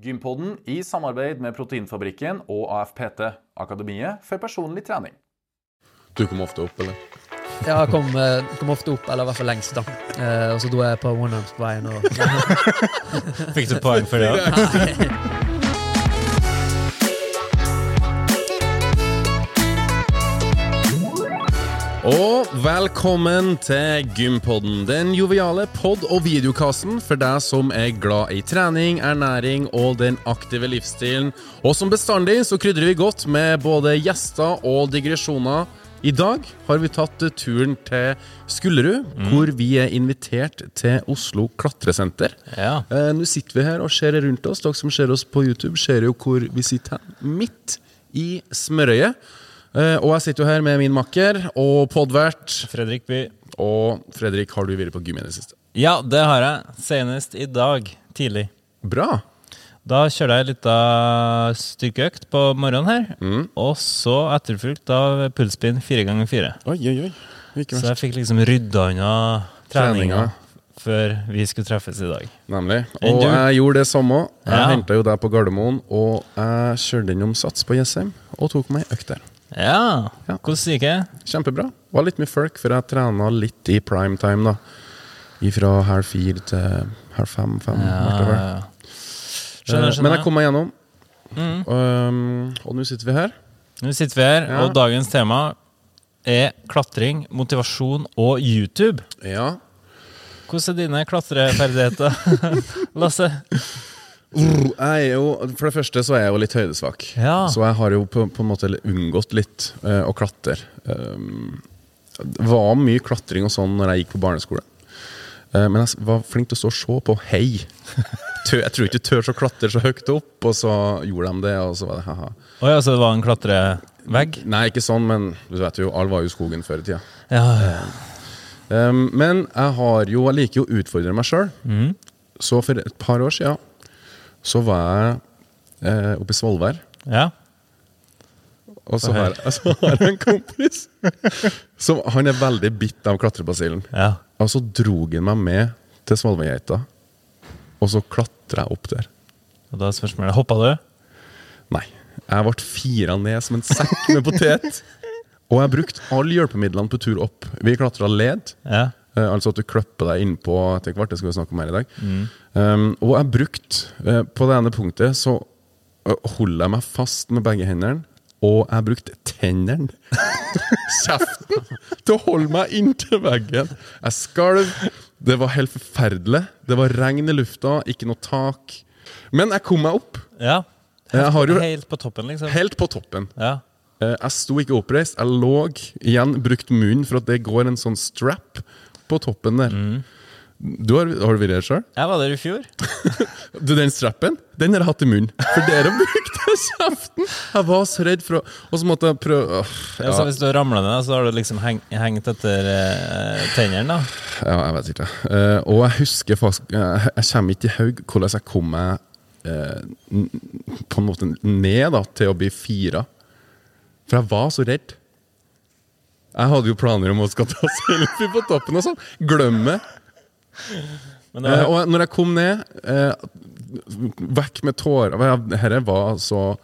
Gympodden i samarbeid med Proteinfabrikken og AFPT, Akademiet for personlig trening. Du kom ofte opp, eller? Ja, jeg kom, eh, kom ofte opp, eller i hvert fall lengst, da. Eh, og så dro jeg på one-arms på veien. Og, Fikk du poeng for det òg? Og velkommen til Gympodden, den joviale pod- og videokassen for deg som er glad i trening, ernæring og den aktive livsstilen. Og som bestandig så krydrer vi godt med både gjester og digresjoner. I dag har vi tatt turen til Skullerud, hvor vi er invitert til Oslo klatresenter. Ja. Eh, Nå sitter vi her og ser rundt oss. Dere som ser oss på YouTube, ser jo hvor vi sitter her. Midt i smørøyet. Eh, og jeg sitter jo her med min makker og podvert. Fredrik By. Og Fredrik, har du vært på gym i det siste? Ja, det har jeg. Senest i dag tidlig. Bra. Da kjørte jeg litt av styrkeøkt på morgenen her. Og så etterfulgt av pulsspinn fire ganger fire. Oi, oi, oi. Så jeg fikk liksom rydda unna treninga før vi skulle treffes i dag. Nemlig. Og jeg gjorde det samme. Jeg Ja. hentet jo deg på Gardermoen, og jeg kjørte innom Sats på Jessheim og tok meg ei økt der. Ja. Ja. Hvordan gikk det? Kjempebra. Var litt mye folk, for jeg trena litt i prime time, da. Fra halv fire til halv fem. fem Ja, det. Ja. Eh, Skjønner, skjønner. Men jeg kom meg gjennom. Mm. Um, og nå sitter vi her. Nå sitter vi her, Ja. og dagens tema er klatring, motivasjon og YouTube. Ja. Hvordan er dine klatreferdigheter, Lasse? Jeg jo, for det første så er jeg jo litt høydesvak. Ja. Så jeg har jo på, på en måte unngått litt uh, å klatre. Um, det var mye klatring og sånn når jeg gikk på barneskole. Uh, men jeg var flink til å stå og se på hei. Jeg tror ikke du tør å klatre så høyt opp, og så gjorde de det, og så var det ha-ha. ja, så det var en klatrevegg? Nei, ikke sånn, men du vet jo, alle var jo i skogen før i tida. Ja, ja. Um, men jeg har jo, jeg liker jo å utfordre meg sjøl. Mm. Så for et par år siden så var jeg eh, oppe i Svolvær. ja. Og så har, jeg- så har jeg en kompis som Han er veldig bitt av klatrebasillen. ja. Og så drog han meg med til Svolværgeita, og så klatra jeg opp der. Og da er spørsmålet Hoppa du? Nei. Jeg ble fira ned som en sekk med potet. Og jeg brukte alle hjelpemidlene på tur opp. Vi klatra led. Ja. Eh, altså at du kløpper deg innpå etter hvert. Det skal vi snakke om her i dag. Um, og jeg brukte eh, På det ene punktet så eh, holder jeg meg fast med begge hendene. Og jeg brukte tennene, kjeften, til å holde meg inntil veggen. Jeg skalv. Det var helt forferdelig. Det var regn i lufta, ikke noe tak. Men jeg kom meg opp. ja. Helt, jo Helt på toppen, liksom? helt på toppen. Ja. Jeg sto ikke oppreist. Jeg lå igjen, brukt munnen, for at det går en sånn strap på toppen der. Du har, har du vært der sjøl? Jeg var der i fjor. Du, den strappen, den har jeg hatt i munnen. For dere brukte kjeften! Jeg var så redd for å Og så måtte jeg prøve Åh, Ja. ja, Så hvis du ramler ned, så har du liksom heng, hengt etter eh, tennene, da? ja, jeg vet ikke. Eh, og jeg husker faktisk Jeg, jeg kommer ikke i haug hvordan jeg kom meg eh, n- på en måte ned da, til å bli fira. For jeg var så redd. Jeg hadde jo planer om å skal ta selfie på toppen og sånn. Glem det. Men det Eh, og når jeg kom ned, eh, vekk med tårer Dette var så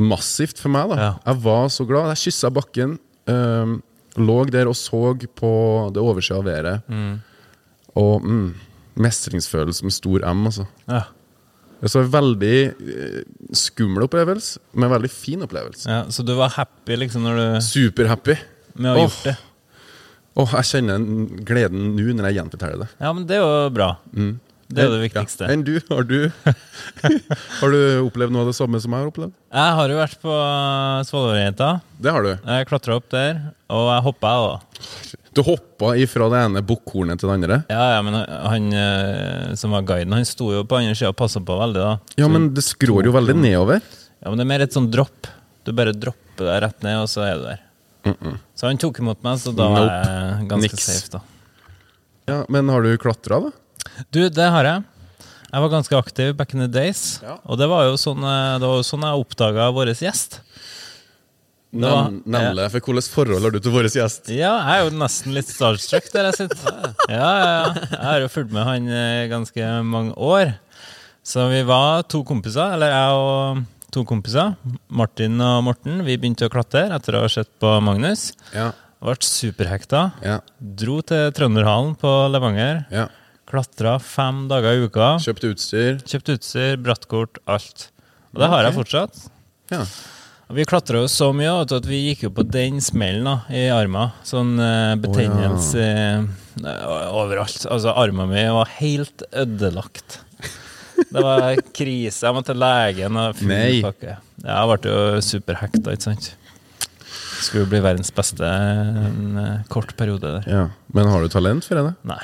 massivt for meg. da Ja. Jeg var så glad. Jeg kyssa bakken, eh, lå der og så på det oversida av været. Og mm, mestringsfølelse med stor M, altså. ja. Det var en veldig eh, skummel opplevelse, men veldig fin opplevelse. Ja, så du var happy liksom når du Superhappy. Med å ha Åh. gjort det? Oh, jeg kjenner gleden nå når jeg gjenforteller det. Ja, men det er jo bra. Det er det viktigste. Ja. Enn du? Har du Har du opplevd noe av det samme som jeg har opplevd? Jeg har jo vært på Svolværjenta. Det har du. Jeg klatra opp der, og jeg hoppa, jeg òg. Du hoppa ifra det ene bukkhornet til det andre. Ja, ja, men han eh, som var guiden, han sto jo på andre sida og passa på veldig, da. Ja, men det skrår jo veldig nedover. Ja, men det er mer et sånn dropp. Du bare dropper deg rett ned, og så er du der. Så han tok imot meg, så da var jeg ganske Niks. safe, da. Ja, Men har du klatra, da? Du, det har jeg. Jeg var ganske aktiv back in the days. Ja. Og det var jo sånn, eh, det var jo sånn jeg oppdaga vår gjest. Var- nemlig. For hvilket forhold har du til vår gjest? Ja, jeg er jo nesten litt starstruck der jeg sitter. Ja, ja, ja. Jeg har jo fulgt med han i ganske mange år. Så vi var to kompiser, eller jeg og to kompiser, Martin og Morten. Vi begynte å klatre etter å ha sett på Magnus. Ja. Ble superhekta. Ja. Dro til Trønderhallen på Levanger. ja. Klatra fem dager i uka. Kjøpt utstyr. Kjøpt utstyr, brattkort, alt. Og det har jeg fortsatt. Ja. Og vi klatra jo så mye at vi gikk jo på den smellen da, i armen. Sånn eh, betennelse eh, overalt. Altså, armen min var helt ødelagt. Det var krise. Jeg måtte til legen og full Nei. pakke. Ja, Jeg ble jo superhekta, ikke sant. Skulle jo bli verdens beste en eh, kort periode der. ja. Men har du talent for det? Nei.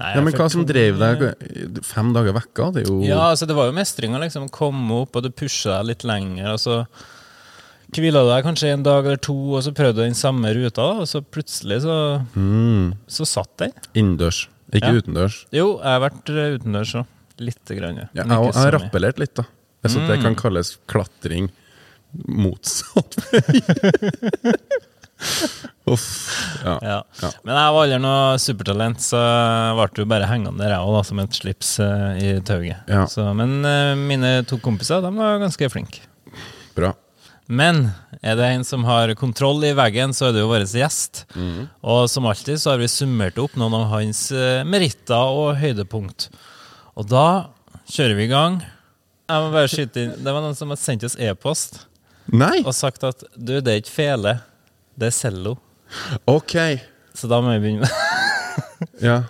Nei, Ja, men hva som to- drev deg fem dager vekka? Det er jo Ja, altså det var jo mestring å liksom komme opp, og du pusha deg litt lenger, og så hvila du deg kanskje en dag eller to, og så prøvde du den samme ruta, og så plutselig så, mm, så satt den. innendørs, ikke Ja. utendørs. Jo, jeg har vært eh, utendørs òg. Lite grann. ja. Ja, jeg har så rappellert litt, da. Jeg synes det Mm. kan kalles klatring motsatt. Uff. Ja. Ja. Ja. Men jeg var aldri noe supertalent, så ble jo bare hengende der, jeg òg, som et slips eh, i tauet. Ja. Men eh, mine to kompiser de var ganske flinke. Bra. Men er det en som har kontroll i veggen, så er det jo vår gjest. Mm. Og som alltid så har vi summert opp noen av hans eh, meritter og høydepunkt. Og da kjører vi i gang. Jeg må bare skyte inn Det var noen som har sendt oss e-post Nei! og sagt at du, det er ikke fele, det er cello. Ok. Så da må vi begynne med Ja.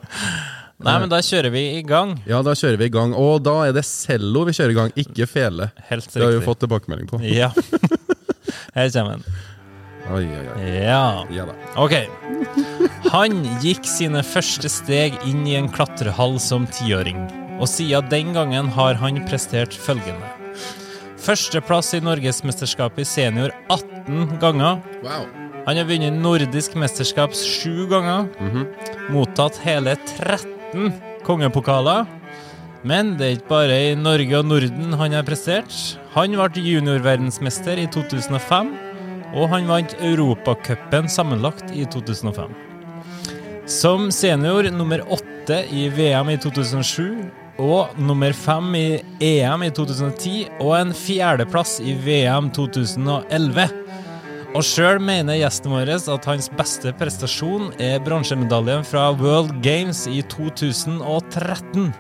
Nei, men da kjører vi i gang. ja, da kjører vi i gang. Og da er det cello vi kjører i gang, ikke fele. Helt riktig. Det har vi jo fått tilbakemelding på. Ja. Her kommer den. Oi, oi, oi. Ja. Ja da. Ok. Han gikk sine første steg inn i en klatrehall som tiåring, og siden den gangen har han prestert følgende. Førsteplass i Norgesmesterskapet i senior 18 ganger. Wow. Han har vunnet nordisk mesterskap sju ganger. Mottatt hele 13 kongepokaler. Men det er ikke bare i Norge og Norden han har prestert. Han ble juniorverdensmester i 2005, og han vant Europacupen sammenlagt i 2005. Som senior nummer åtte i VM i 2007 og nummer fem i EM i 2010 og en fjerdeplass i VM 2011. Og sjøl mener gjesten vår at hans beste prestasjon er bronsemedaljen fra World Games i 2013.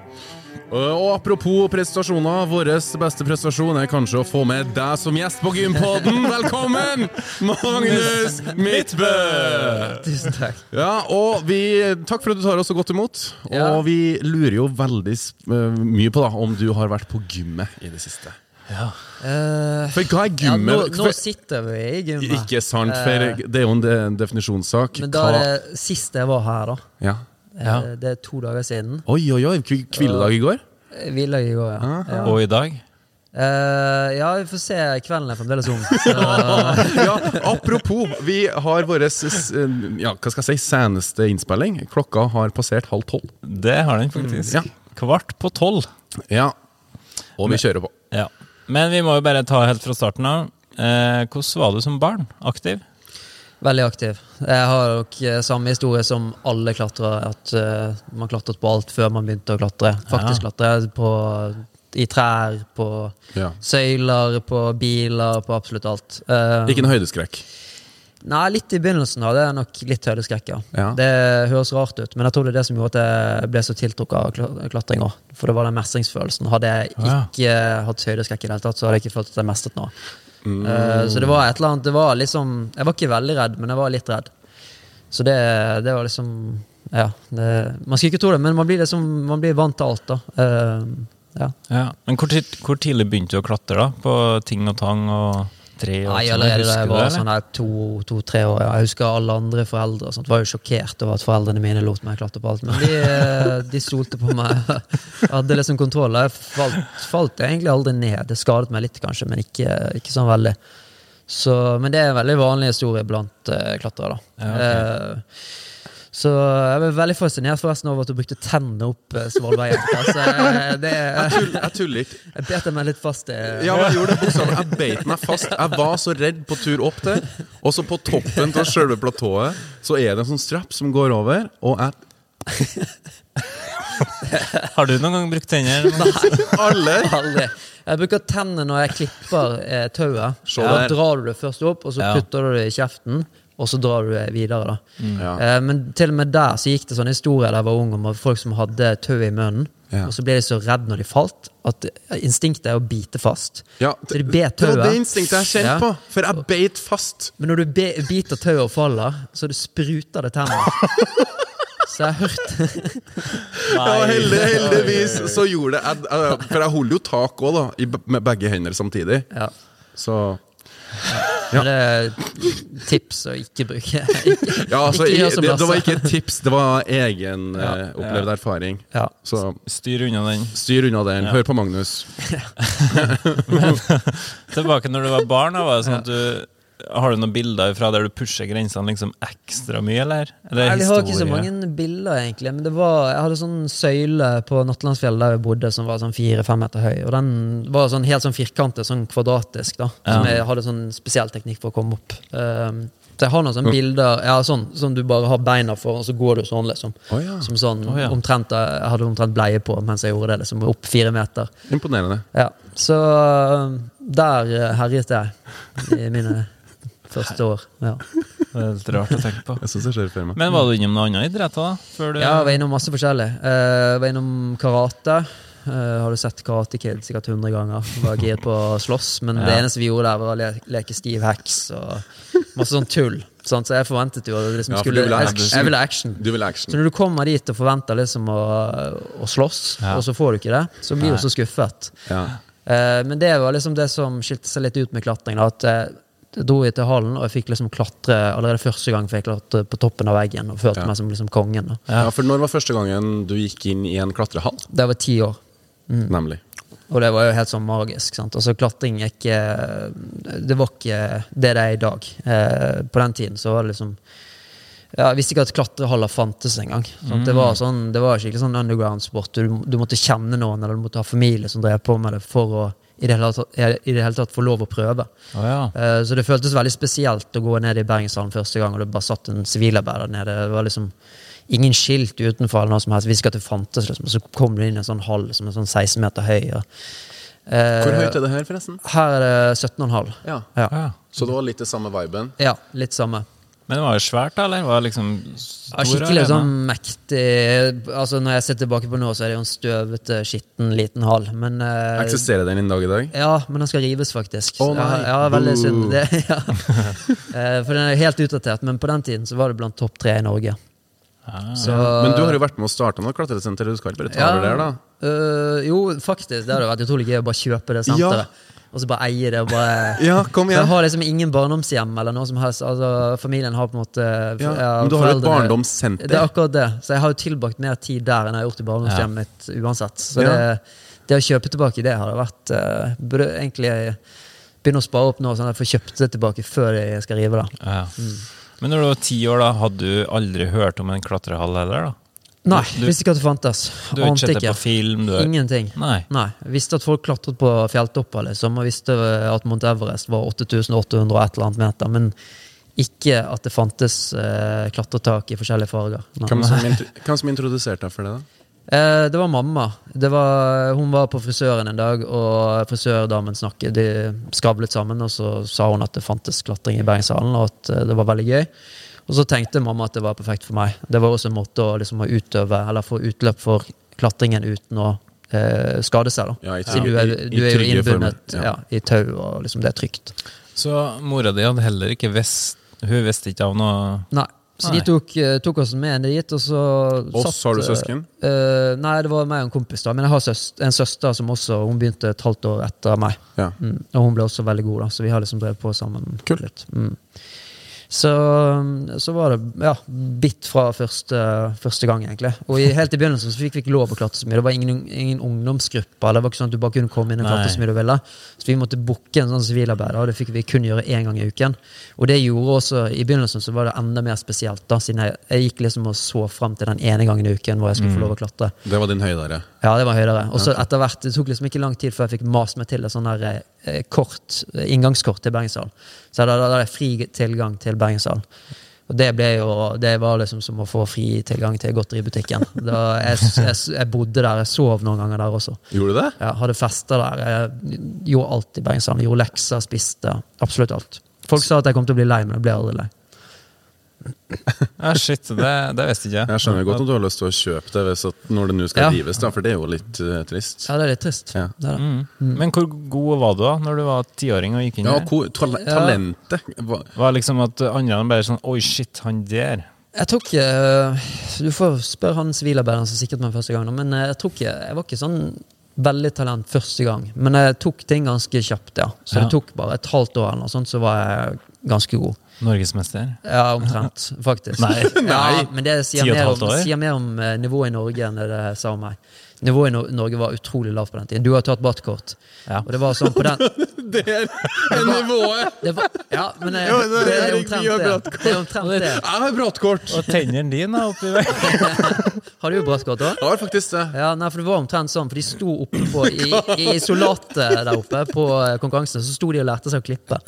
Og apropos prestasjoner, vår beste prestasjon er kanskje å få med deg som gjest på Gympodden. Velkommen, Magnus Midtbø! Tusen takk. Ja, og vi, Takk for at du tar oss så godt imot. Ja. Og vi lurer jo veldig eh, mye på da om du har vært på gymmet i det siste. Eh, For hva er ja, nå, nå sitter vi i gymmet. ikke sant, for Eh, det er jo en definisjonssak. Men da er det sist jeg var her, da. ja. Ja. Eh, Det er to dager siden. Oi, oi, oi. Hviledag i går? Hviledag i går, ja. Ja. Og i dag Uh, ja, vi får se. Kvelden er fremdeles ung. Så, ja, apropos, vi har vår ja, hva skal jeg si, seneste innspilling. Klokka har passert halv tolv. Det har den faktisk. Ja. Kvart på tolv. Ja. Og vi kjører på. Ja. Men vi må jo bare ta helt fra starten av. Eh, hvordan var du som barn? Aktiv? Veldig aktiv. Jeg har nok eh, samme historie som alle klatrere. At uh, man klatret på alt før man begynte å klatre. Faktisk Ja. klatre på, i trær, på Ja. søyler, på biler, på absolutt alt. Uh, Ikke noe høydeskrekk. Nei, litt i begynnelsen hadde jeg nok litt høydeskrekk, ja. Det høres rart ut, men jeg tror det er det som gjorde at jeg ble så tiltrukket av klatring òg. For det var den mestringsfølelsen. Hadde jeg ikke hatt høydeskrekk i det hele tatt, så hadde jeg ikke følt at jeg mestret noe. Mm. Uh, så det var et eller annet Det var liksom Jeg var ikke veldig redd, men jeg var litt redd. Så det, det var liksom Ja. Det, man skulle ikke tro det, men man blir liksom Man blir vant til alt, da. Uh, ja. Ja. Men hvor, hvor tidlig begynte du å klatre, da? På ting og tang og tre? år? Nei, allerede da jeg var det, sånn her to- to-tre år. Ja. Jeg husker alle andre foreldre sånt, var jo sjokkert over at foreldrene mine lot meg klatre på alt. Men de, eh, de stolte på meg. Jeg hadde liksom kontroll. Jeg falt, falt egentlig aldri ned. Det skadet meg litt, kanskje, men ikke, ikke sånn veldig. Så, men det er en veldig vanlig historie blant uh, klatrere. da. Ja, okay. Eh, så jeg var veldig fascinert forresten over at du brukte tennene opp uh, Svolvær-jenta. Jeg, Jeg tuller ikke. jeg bet meg litt fast i Ja, jeg gjorde det bokstavelig. Jeg beit meg fast. Jeg var så redd på tur opp til. Og så på toppen av selve platået så er det en sånn strapp som går over, og jeg Har du noen gang brukt tenner? Alle! Aldri. Jeg bruker tennene når jeg klipper eh, tauet. Da drar du det først opp, og så Ja. putter du det i kjeften. Og så drar du videre. da Ja. eh, Men til og med der så gikk det sånne historier da jeg var ung om folk som hadde tau i munnen. Ja. Og så ble de så redde når de falt, at instinktet er å bite fast. Ja, Så de bet det var det instinktet jeg kjente Ja. på, for jeg beit fast. Men når du be biter tauet og faller, så det spruter det tenner. Så jeg hørte Ja, heldig, heldigvis så gjorde det For jeg holder jo tak òg, da, med begge hender samtidig. ja. Så Men det er tips å ikke bruke. Ikke, Ja, altså, ikke gjør som det, det var ikke et tips, det var egen Ja. uh, opplevd erfaring. Ja. Så Styr unna den. styr unna den. Ja. Hør på Magnus. Tilbake når du var barn, da, var det sånn at du Har du noen bilder fra der du pusher grensene liksom ekstra mye, eller? eller Nei, jeg har ikke så mange bilder, egentlig. Men det var, jeg hadde sånn søyle på Nattlandsfjell der jeg bodde, som var sånn fire-fem meter høy. Og den var sånn helt sånn firkantet, sånn kvadratisk, da. Som Ja. jeg hadde sånn spesiell teknikk for å komme opp. Um, så jeg har noen sånne bilder ja, sånn, som du bare har beina for, og så går du sånn, liksom. Oh, ja. Som sånn oh, ja. omtrent Jeg hadde omtrent bleie på mens jeg gjorde det, liksom. Opp fire meter. Imponerende. Ja. Så uh, der uh, herjet jeg i mine første år. Ja. Det er litt rart å tenke på. Jeg synes det skjer for meg. Men var du innom noen andre idretter, da? Før du Ja, jeg var innom masse forskjellig. Eh, Jeg var innom karate. Uh, har du sett Karate Kid sikkert 100 ganger? Var giret på å slåss, men det eneste vi gjorde der, var å le leke stiv heks og masse sånn tull. Sant? Så jeg forventet jo at det liksom Ja, for skulle du ville action. jeg ville action. Du vil Så når du kommer dit og forventer liksom å, å slåss, Ja. og så får du ikke det, så blir du så skuffet. Ja. Eh, men det var liksom det som skilte seg litt ut med klatring. Da, at jeg dro jeg til hallen, og jeg fikk liksom klatre allerede første gang. fikk jeg klatre på toppen av veggen og følte Ja. meg som liksom kongen. Ja. ja, for når var første gangen du gikk inn i en klatrehall? Det var ti år. Nemlig. Og det var jo helt sånn magisk. sant? Altså Klatring er ikke Det var ikke det det er i dag. Eh, på den tiden så var det liksom ja, Jeg visste ikke at klatrehaller fantes engang. Mm. Det var sånn, det var skikkelig sånn underground-sport. Du, du måtte kjenne noen, eller du måtte ha familie som drev på med det for å i det hele tatt, i det hele tatt få lov å prøve. Oh, ja. Eh, så det føltes veldig spesielt å gå ned i Bergenshallen første gang, og det bare satt en sivilarbeider nede. Det var liksom ingen skilt utenfor, eller noe som helst. Vi visste at det fantes, liksom. Og så kom du inn i en sånn hall som er sånn 16 meter høy. Og, eh, Hvor høyt er det her, forresten? Her er det 17,5. Ja. Ja. ja. Så det var litt det samme viben? ja, litt samme. Men det var jo svært, da, eller? Var det liksom Ja, skikkelig sånn mektig Altså Når jeg ser tilbake på nå, så er det jo en støvete, skitten, liten hall. Men eh, Eksisterer den en dag i dag? Ja, men den skal rives, faktisk. Nei. Ja, ja, veldig uh. synd. Det, ja. Eh, For den er helt utdatert, men på den tiden så var det blant topp tre i Norge. Ah. Så, Men du har jo vært med å starte noe klatresenter, du skal ikke bare ta over der, da? øh, jo, faktisk. Det hadde vært utrolig gøy å bare kjøpe det senteret. Og så bare eie det. og bare... Ja, kom For jeg har liksom ingen barndomshjem eller noe som helst. Altså, familien har på en måte Ja, ja, men du har jo et barndomssenter. Det er akkurat det. Så jeg har jo tilbrakt mer tid der enn jeg har gjort i barndomshjemmet mitt uansett. Så Ja. det, det å kjøpe tilbake det hadde vært uh, Burde egentlig begynne å spare opp nå, sånn at jeg får kjøpt det tilbake før jeg skal rive da. Ja. Men når du var ti år, da, hadde du aldri hørt om en klatrehall heller? da? Nei, Du- visste ikke at det fantes. Du har ikke sett det på film? Du. Ingenting. Nei. Nei. Visste at folk klatret på fjelltopper, liksom, og visste at Mount Everest var 8800 og et eller annet meter. Men ikke at det fantes eh, klatretak i forskjellige farger. Hvem som, hvem som introduserte deg for det, da? Eh, det var mamma. Det var, hun var på frisøren en dag, og frisørdamen snakket. De skravlet sammen, og så sa hun at det fantes klatring i Bergenshallen, og at eh, det var veldig gøy. Og så tenkte mamma at det var perfekt for meg. Det var også en måte å, liksom, å utøve, eller få utløp for klatringen uten å eh, skade seg. da. Ja, i, Siden du er, i- i du er jo innbundet ja. i tau, og liksom det er trygt. Så mora di hadde heller ikke visst Hun visste ikke av noe Nei. Så Nei. de tok, eh, tok oss med ned dit, og så Oss, har du eh, søsken? Uh, nei, det var meg og en kompis, da. Men jeg har søs en søster som også Hun begynte et halvt år etter meg. Ja. Mm. Og hun ble også veldig god, da, så vi har liksom drevet på sammen. Kult. litt. Mm. Så, så var det ja, bitt fra første, første gang, egentlig. Og i, helt i begynnelsen så fikk vi ikke lov å klatre så mye. Det var ingen, ingen ungdomsgrupper. Det var ikke sånn at du bare kunne komme inn og klatre så mye du ville. Så vi måtte booke en sånn sivilarbeider, og det fikk vi kun gjøre én gang i uken. Og det gjorde også, i begynnelsen så var det enda mer spesielt, da, siden jeg, jeg gikk liksom og så fram til den ene gangen i uken hvor jeg skulle få lov å klatre. Det var din høydere. Ja, det var høydere. Og så etter hvert, Det tok liksom ikke lang tid før jeg fikk mast meg til det sånn der eh, kort, eh, inngangskort til Bergenshallen. Så da da hadde jeg fri tilgang til Bergenshallen. Og det ble jo, det var liksom som å få fri tilgang til godteributikken. Da jeg, jeg, jeg bodde der, jeg sov noen ganger der også. Gjorde du det? Ja, hadde fester der. Jeg gjorde alt i Bergenshallen. Gjorde lekser, spiste. Absolutt alt. Folk sa at jeg kom til å bli lei, men jeg ble aldri lei. Ja, shit, det, det visste ikke jeg. Jeg skjønner godt at du har lyst til å kjøpe det hvis at når det nå skal Ja. rives, da, for det er jo litt uh, trist. Ja, det er litt trist. Ja. Det er det. Mm. Men hvor god var du da når du var tiåring og gikk inn Ja, hvor, tal talentet var, Var liksom at andre bare sånn Oi, shit, han der. Jeg tror ikke Du får spørre han sivilarbeideren som sikret meg første gang, men jeg tror ikke Jeg var ikke sånn veldig talent første gang, men jeg tok ting ganske kjapt, ja. Så Ja. det tok bare et halvt år eller noe sånt, så var jeg ganske god. Norgesmester. Ja, omtrent, faktisk. Nei. Ja, men det sier mer om, sier mer om eh, nivået i Norge enn det det sa om meg. Nivået i Norge var utrolig lavt på den tiden. Du har tatt badkort. Ja. Og det var sånn på den Det er nivået! det var, Ja, men det, Jo, det er det er omtrent det. Det er omtrent det. Jeg har brattkort! Og tennene dine er oppi veien. Har du brattkort òg? Har faktisk det. Ja, nei, for det var omtrent sånn, for de sto oppe på I, i isolatet der oppe på eh, konkurransen, så sto de og lærte seg å klippe.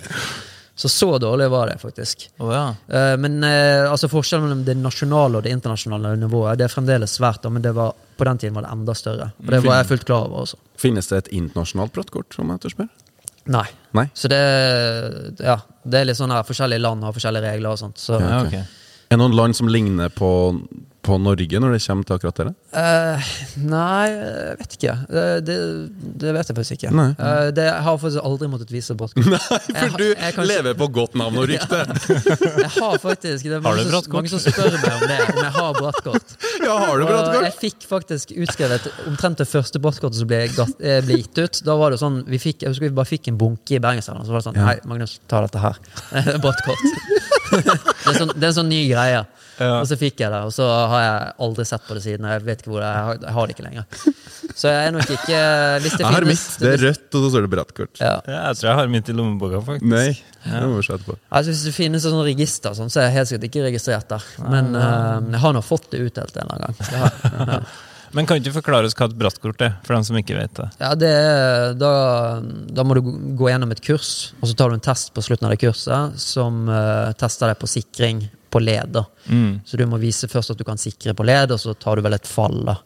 Så så dårlig var det, faktisk. Oh, ja. Eh, Men eh, altså forskjellen mellom det nasjonale og det internasjonale nivået Det er fremdeles svært, men det var, på den tiden var det enda større. Og det var jeg fullt klar over også. Finnes det et internasjonalt brattkort, om jeg tør spørre? Nei. Nei? Så det, ja, det er litt sånn her, forskjellige land har forskjellige regler og sånt. Så, Ja. okay. ok. ok. Er det noen land som ligner på, på Norge når det kommer til akkurat dere? Uh, nei, jeg vet ikke. Eh, det, det vet jeg faktisk ikke. Nei. Uh, det, jeg har faktisk aldri måttet vise bråttkort Nei, for jeg, du jeg jeg lever på godt navn og rykte! Jeg har faktisk Det er mange, som, mange som spør meg om det, om jeg har bråttkort Ja, har du Og jeg fikk faktisk utskrevet omtrent det første brattkortet som ble, gatt- eh, ble gitt ut. Da var det sånn, vi fikk, Jeg husker vi bare fikk en bunke i Bergenshallen, så var det sånn Ja. Hei, Magnus, ta dette her. Brattkort. Det, er sånn, det er en sånn ny greie. Ja. Og så fikk jeg det, og så har jeg aldri sett på det siden. Jeg vet ikke hvor det er, jeg har, jeg har det ikke lenger. Så jeg er nok ikke Hvis det Jeg har finnes mitt. Det er rødt, og så står det brattkort. ja. Ja, jeg tror jeg har mitt i lommeboka, faktisk. Nei, det må vi se etterpå. Altså Hvis det finnes et sånt register, sånn, så er jeg helt sikkert ikke registrert der. Men uh, jeg har nå fått det utdelt en eller annen gang. Det har. Ja. Men kan ikke du forklare oss hva et brattkort er, for dem som ikke vet det? Ja, det er, da, da må du gå gjennom et kurs, og så tar du en test på slutten av det kurset som uh, tester deg på sikring på led. Mm. Så du må vise først at du kan sikre på led, og så tar du vel et fall. da.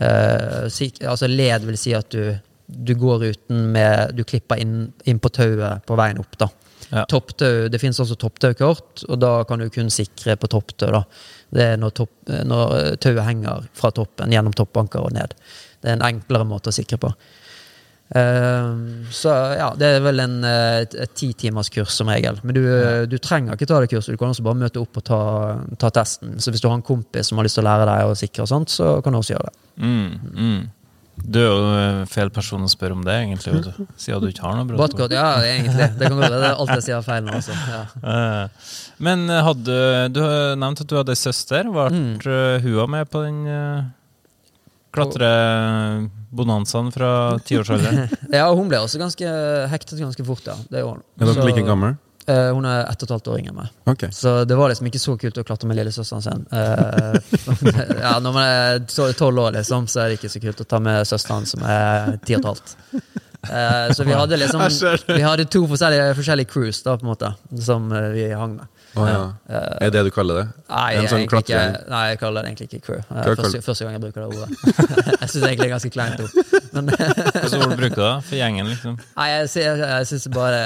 Uh, sik altså Led vil si at du, du går uten med Du klipper inn, inn på tauet på veien opp. da. Ja. Topptau, Det finnes også topptaukort, og da kan du kun sikre på topptau. da. Det er når, topp, når eh, tauet henger fra toppen, gjennom toppanker og ned. Det er en enklere måte å sikre på. Eh, så ja, det er vel en, eh, et, et ti timers kurs som regel. Men du, ja. du trenger ikke ta det kurset, du kan også bare møte opp og ta, ta testen. Så hvis du har en kompis som har lyst til å lære deg å sikre, og sånt, så kan du også gjøre det. Mm. Mm. Du er jo eh, feil person å spørre om det, egentlig, vet du. siden du ikke har noe brattkort. Brattkort, ja, egentlig. Det kan gå, det er alt jeg sier feil nå. Altså. Ja. Eh, Men hadde, du har nevnt at du hadde ei søster. Ble Mm. eh, hun med på den klatrebonanzaen fra tiårsalderen? ja, hun ble også ganske hektet ganske fort, ja. Det gjorde. Er dere like gamle? Eh, hun er ett og et halvt år yngre enn meg. Okay. Så det var liksom ikke så kult å klatre med lillesøsteren sin. Uh, ja, når man er tolv år, liksom, så er det ikke så kult å ta med søsteren som er ti og et halvt. Uh, så vi hadde liksom det. Vi hadde to forskjellige, forskjellige crews da, på en måte, som vi hang med. Oh, ja. Er det du kaller det? Nei, En sånn ikke, nei, jeg kaller det egentlig ikke crew. Første, første gang jeg bruker det ordet. jeg syns egentlig det er ganske kleint ord. Men Hvilke ord bruker du da? For gjengen, liksom? nei, jeg, jeg, jeg, syns bare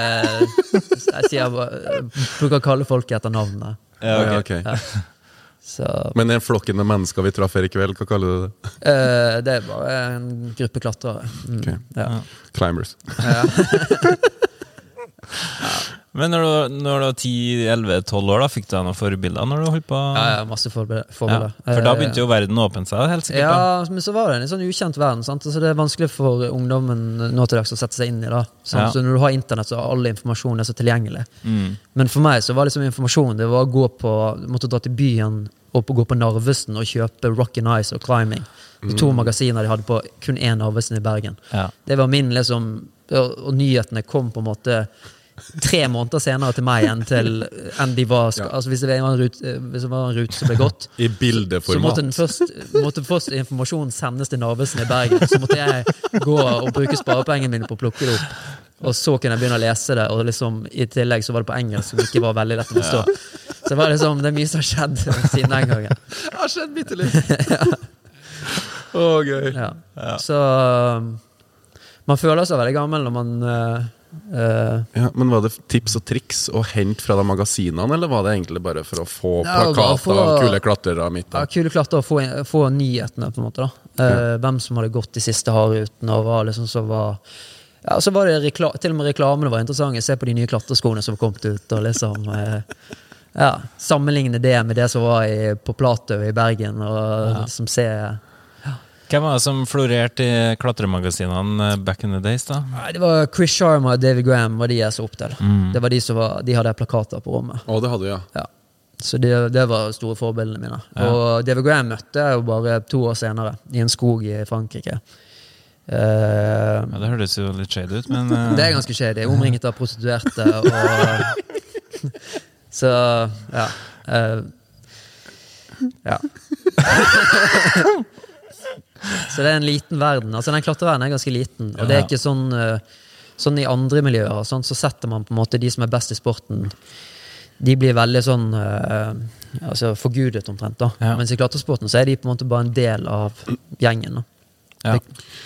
Jeg sier bare Bruker å kalle folk etter navnet. Ja, ok. Så Men den flokken med mennesker vi traff her i kveld, hva kaller du det? eh, det er bare en gruppe klatrere. Mm, Ok. ja. Climbers. Men når du, når du var 10-11-12 år, da fikk du deg noen forbilder når du holdt på? Ja, ja, masse forbilder. Ja. For da Eh, begynte jo verden å åpne seg, helt sikkert. da. Ja, men så var det en sånn ukjent verden. Sant? Altså, det er vanskelig for ungdommen nå til dags å sette seg inn i. Sant? Ja. Så når du har internett, så er all informasjon er så tilgjengelig. Mm. Men for meg så var liksom informasjon Det var å gå på måtte dra til byen og på- gå på Narvesen og kjøpe Rock and Ice og Climbing. De to magasiner de hadde på kun én Narvesen i Bergen. Ja. Det var min liksom Og og nyhetene kom på en måte tre måneder senere til meg enn til enn de var Ja. Altså Hvis det var en rute, rute som ble gått, I så måtte, den først, måtte først informasjonen sendes til Narvesen i Bergen. Så måtte jeg gå og bruke sparepengene mine på å plukke det opp. Og så kunne jeg begynne å lese det, og liksom, i tillegg så var det på engelsk, som ikke var veldig lett å forstå. Så det var liksom, det er mye som har skjedd siden den gangen. Det har skjedd bitte litt. Å, gøy. Ja. Så um, man føler seg veldig gammel når man eh, eh, Ja, men Var det tips og triks å hente fra de magasinene, eller var det egentlig bare for å få Ja, plakater av kule klatrere midt der? ja, kule klatrere og få, få nyhetene, på en måte. da Eh, Hvem som hadde gått de siste hardrutene, og var liksom så var ja, så var det rekla Til og med reklamene var interessante. Se på de nye klatreskoene som kom ut. og liksom Uh, ja, Sammenligne det med det som var i, på Platø i Bergen. Og liksom se Hvem var det som florerte i klatremagasinene eh, back in the days, da? Nei, Det var Chris Sharma og David Graham var de jeg så opp til. Mm. Det var De som var, de hadde plakater på rommet. Å, det hadde du, ja. Ja. Så det, det var store forbildene mine. Og David Graham møtte jeg jo bare to år senere, i en skog i Frankrike. Uh, Ja, Det høres jo litt shady ut, men uh... det er ganske shady. Omringet av prostituerte og Så, ja. Uh, ja. Så det er en liten verden. Altså Den klatreverdenen er ganske liten, og det er ikke sånn eh, Sånn i andre miljøer sånn, så setter man på en måte de som er best i sporten De blir veldig sånn uh, altså forgudet, omtrent. da Ja. Mens i klatresporten så er de på en måte bare en del av gjengen. da ja.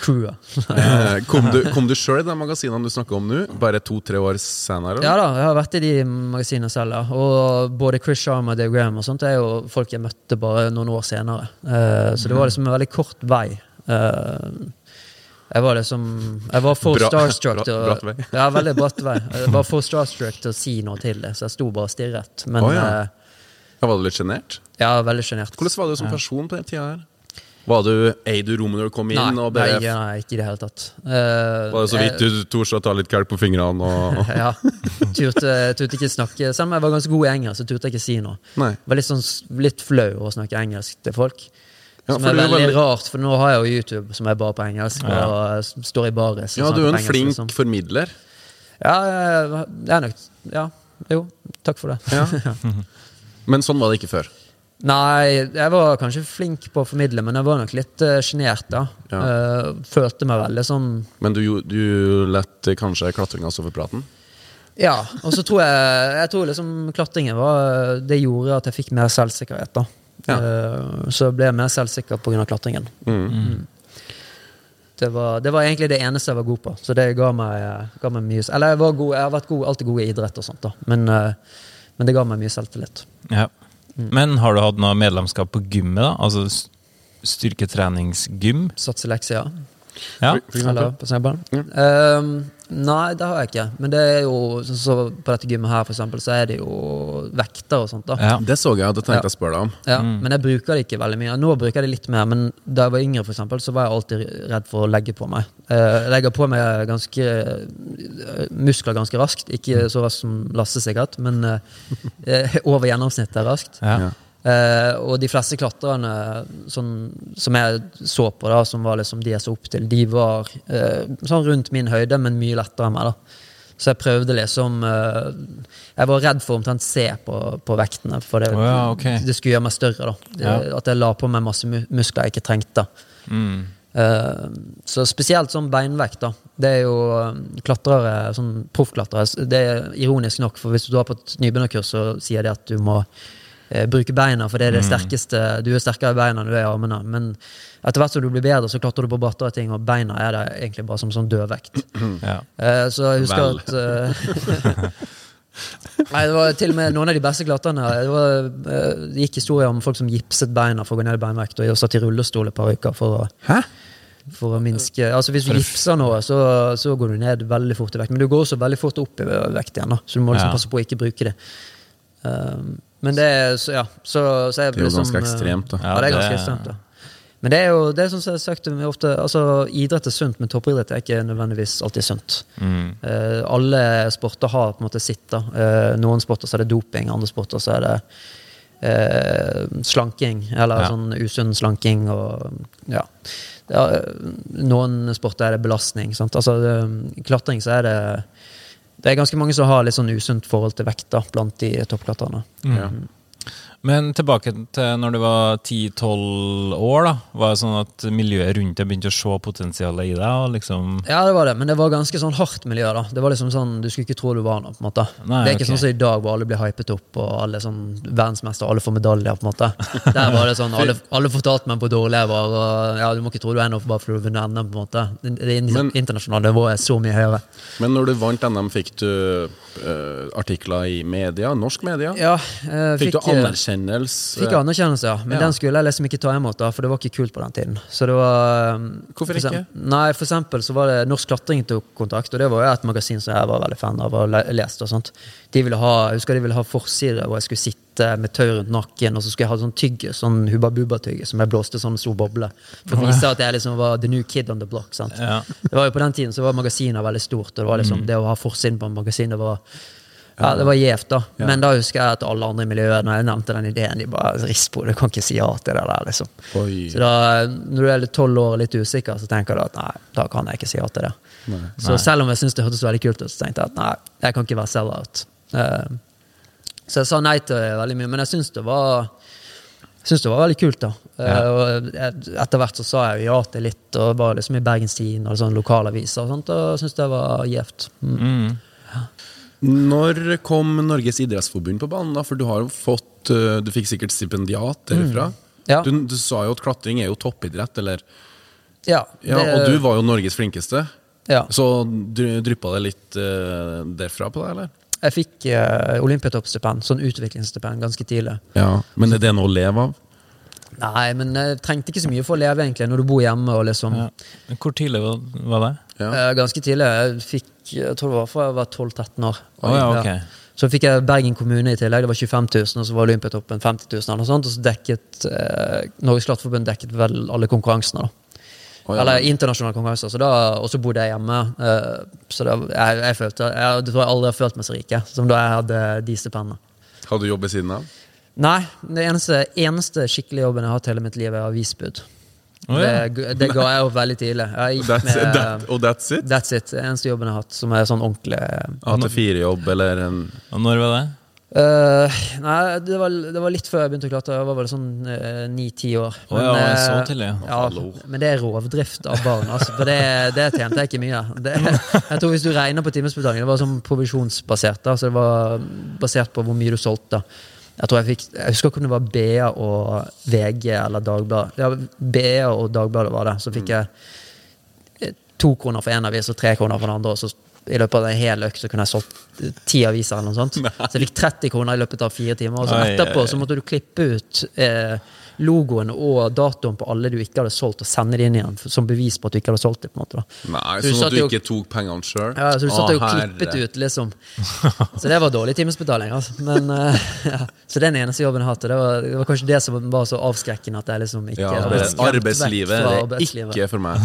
Crewet. Eh, Kom du, kom du sjøl i de magasinene du snakker om nå? Bare to-tre år senere? Ja da, jeg har vært i de magasinene selv. Ja. Og både Chris Sharma og Dave Graham og sånt er jo folk jeg møtte bare noen år senere. Uh, så det var liksom en veldig kort vei. Uh, jeg var liksom Jeg var for Bra- starstruck til å bratt. Ja, veldig bratt vei. Jeg var for starstruck til å si noe til det, så jeg sto bare og stirret. Men oh, ja. Ja, Var du litt sjenert? er veldig sjenert. Hvordan var du som person på den tida her? Var du eid du rommet når du kom inn? Nei, og bare, nei, nei, ikke i det hele tatt. Uh, Var det så vidt du torde å ta litt kalk på fingrene? Og... Ja. Turte, turte ikke snakke Selv om jeg var ganske god i engelsk, så turte jeg ikke si noe. Nei. var litt, sånn, litt flau å snakke engelsk til folk. Ja, som er er veldig veldig- rart, for nå har jeg jo YouTube som er bare på engelsk. Ja. Og står i baris. Ja, du er en engelsk, flink liksom. formidler. Ja, det jeg er nok Ja, jo. Takk for det. Ja. Men sånn var det ikke før. Nei, jeg var kanskje flink på å formidle, men jeg var nok litt uh, sjenert, da. Ja. uh, følte meg veldig sånn Men du, du lett eh, kanskje klatringa stå for praten? Ja. Og så tror jeg Jeg tror liksom klatringen var Det gjorde at jeg fikk mer selvsikkerhet, da. Ja. uh, så jeg mer selvsikker pga. klatringen. Mm. Det var, det var egentlig det eneste jeg var god på. Så det ga meg, ga meg mye Eller jeg, var god, jeg har vært god, alltid god i idrett, og sånt da men, eh, men det ga meg mye selvtillit. Ja. Men har du hatt noe medlemskap på gymmet, da? Altså styrketreningsgym? Satselekser, ja. Ja. For eksempel. Eller på snøball. Ehm, nei, det har jeg ikke. Men det er jo så på dette gymmet her, for eksempel, så er det jo vekter og sånt. da Ja. Det så jeg, det tenkte jeg å spørre deg om. Ja, Men jeg bruker det ikke veldig mye. Nå bruker jeg det litt mer, men da jeg var yngre, for eksempel, så var jeg alltid redd for å legge på meg. Eh, Jeg legger på meg ganske eh, muskler ganske raskt. Ikke så raskt som Lasse, sikkert, men eh, over gjennomsnittet raskt. Ja. Eh, og de fleste klatrerne sånn, som jeg så på, da, som var liksom de jeg så opp til, de var uh, sånn rundt min høyde, men mye lettere enn meg. da Så jeg prøvde liksom uh, Jeg var redd for omtrent se på, på vektene, for det, oh, ja, okay. det skulle gjøre meg større. da det, Ja. At jeg la på meg masse muskler jeg ikke trengte. Mm. Så spesielt sånn beinvekt, da. Det er jo klatrere, sånn proffklatrere Det er ironisk nok, for hvis du har på et nybegynnerkurs, så sier de at du må eh, bruke beina, for det er det sterkeste Du er sterkere i beina enn du er i armene. Men etter hvert som du blir bedre, så klatrer du på brattere ting, og beina er det egentlig bare som sånn dødvekt. Ja. Eh, så jeg husker Vel. at eh, Nei, det var til og med noen av de beste klatrerne. Det, var, eh, det gikk historier om folk som gipset beina for å gå ned i beinvekt, og satt i rullestol et par uker for å, Hæ? for å minske Altså Hvis du gipser noe, så, så går du ned veldig fort i vekt. Men du går også veldig fort opp i vekt igjen, da så du må liksom Ja. passe på å ikke bruke det. Um, men det er så, ja, så, så er Det er jo liksom, ganske eh, ekstremt, da. Ja, det er ganske det- ekstremt, da. Men det er jo det er som jeg har sagt ofte, altså idrett er sunt, men toppidrett er ikke nødvendigvis alltid sunt. Mm. Uh, alle sporter har på en måte sitt. da. Uh, noen sporter så er det doping, andre sporter så er det uh, slanking. Eller Ja. sånn usunn slanking og ja. ja. Noen sporter er det belastning. Sant? Altså, det, klatring så er det Det er ganske mange som har litt sånn usunt forhold til vekta blant de toppklatrerne. Ja. Men tilbake til når du var 10-12 år, da. Var det sånn at miljøet rundt deg begynte å se potensialet i deg? Liksom Ja, det var det, men det var ganske sånn hardt miljø. da Det var liksom sånn, Du skulle ikke tro du var noe. på en måte Nei, Det er ikke okay. sånn som i dag, hvor alle blir hypet opp, og alle er sånn verdensmester, alle får medaljer. på en måte Der var det sånn, Alle, alle fortalte meg på dårlig jeg var. Og ja, Du må ikke tro du er noe bare fordi du har vunnet NM. på en måte Det, internasjonale nivået er så mye høyere. Men når du vant NM, fikk du uh, artikler i media? Norsk media? Ja, uh, Fikk, du eh, anerkjennelse? Fikk anerkjennelse, ja. Men Ja. den skulle jeg liksom ikke ta imot, da, for det var ikke kult på den tiden. Så det var um, Hvorfor ikke? Nei, for eksempel så var det Norsk Klatring tok kontakt, og det var jo et magasin som jeg var veldig fan av og leste. og sånt. De ville ha, jeg husker de ville ha forside hvor jeg skulle sitte med tau rundt nakken, og så skulle jeg ha sånn tygge, sånn Hubba Bubba-tygge, som jeg blåste sånn stor boble. For å vise at jeg liksom var the new kid on the block. sant? Ja. Det var jo På den tiden så var magasiner veldig stort, og det var liksom det å ha forsiden på en magasin, det var ja, det var gjevt, da. Ja. Men da husker jeg at alle andre i miljøet når jeg nevnte den ideen, de bare rist på det. Kan ikke si ja til det der, liksom. Oi. Så da, når du er tolv år og litt usikker, så tenker du at nei, da kan jeg ikke si ja til det. Nei. Så selv om jeg syntes det hørtes veldig kult ut, så tenkte jeg at nei, jeg kan ikke være sell-out. Uh, så jeg sa nei til det veldig mye, men jeg syns det var jeg synes det var veldig kult, da. Eh, Ja. og etter hvert så sa jeg jo ja til litt, og var liksom i Bergens Tiden og sånn lokalaviser og sånt, og syntes det var gjevt. Mm. Mm. Når kom Norges idrettsforbund på banen? da? For du har jo fått eh, Du fikk sikkert stipendiat derfra. Mm. Ja. Du, du sa jo at klatring er jo toppidrett, eller Ja, Ja, Og du var jo Norges flinkeste. ja. Så dry- dryppa det litt uh, derfra på deg, eller? Jeg fikk uh, Olympiatoppstipend, sånn utviklingsstipend, ganske tidlig. Ja, Men er det noe å leve av? Nei, men jeg trengte ikke så mye for å leve, egentlig, når du bor hjemme og liksom Ja. Men Hvor tidlig var, var det? Ja. Uh, Ganske tidlig. Jeg fikk jeg tror det var fra jeg var 12-13 år. Oh, ja, okay. Så fikk jeg Bergen kommune i tillegg. Det var 25 000, og så var Olympiatoppen 50 000. Eller sånt, og så dekket eh, Norges Klatreforbund dekket vel alle konkurransene. da. Oh, ja. Eller internasjonale konkurranser. Så da, og så bodde jeg hjemme. eh, så da, jeg, jeg følte jeg, det tror jeg aldri har følt meg så rik som da jeg hadde de stipendene. Har du jobb ved siden av? Nei, det eneste, eneste skikkelige jobben jeg har hatt hele mitt liv, er avisbud. Å, ja. det, det ga jeg opp veldig tidlig. Jeg gikk That's, med, that, og that's it? That's it. Eneste jobben jeg har hatt som er sånn ordentlig AT4-jobb eller en Og når var det? Uh, Nei, det var, det var litt før jeg begynte å klatre. Jeg var vel sånn ni-ti år. Å ja, eh, så til, ja. Ja, men det er rovdrift av barn. Altså, for det, det tjente jeg ikke mye. Det, jeg tror Hvis du regner på timesbetaling, det var sånn provisjonsbasert. Da, så det var basert på hvor mye du solgte. Jeg tror jeg fikk, jeg husker ikke om det var BA og VG eller Dagbladet. Ja, BA og Dagbladet var det. Så fikk jeg eh, to kroner for én avis og tre kroner for den andre. Og så i løpet av en hel økt så kunne jeg solgt eh, ti aviser. eller noe sånt. Så jeg fikk 30 kroner i løpet av fire timer. Og så etterpå så måtte du klippe ut eh, logoen og datoen på alle du ikke hadde solgt, og sende det inn igjen som bevis på at du ikke hadde solgt det. på en måte da. Nei, Så sånn at du ikke tok pengene sjøl? Ja, så du satt og klippet ut, liksom. Så det var dårlig timesbetaling. Altså. Men, uh, ja. Så den eneste jobben jeg har hatt. Det var, det var kanskje det som var så avskrekkende at jeg liksom ikke Ja, det, arbeidslivet er arbeidslivet. ikke for meg.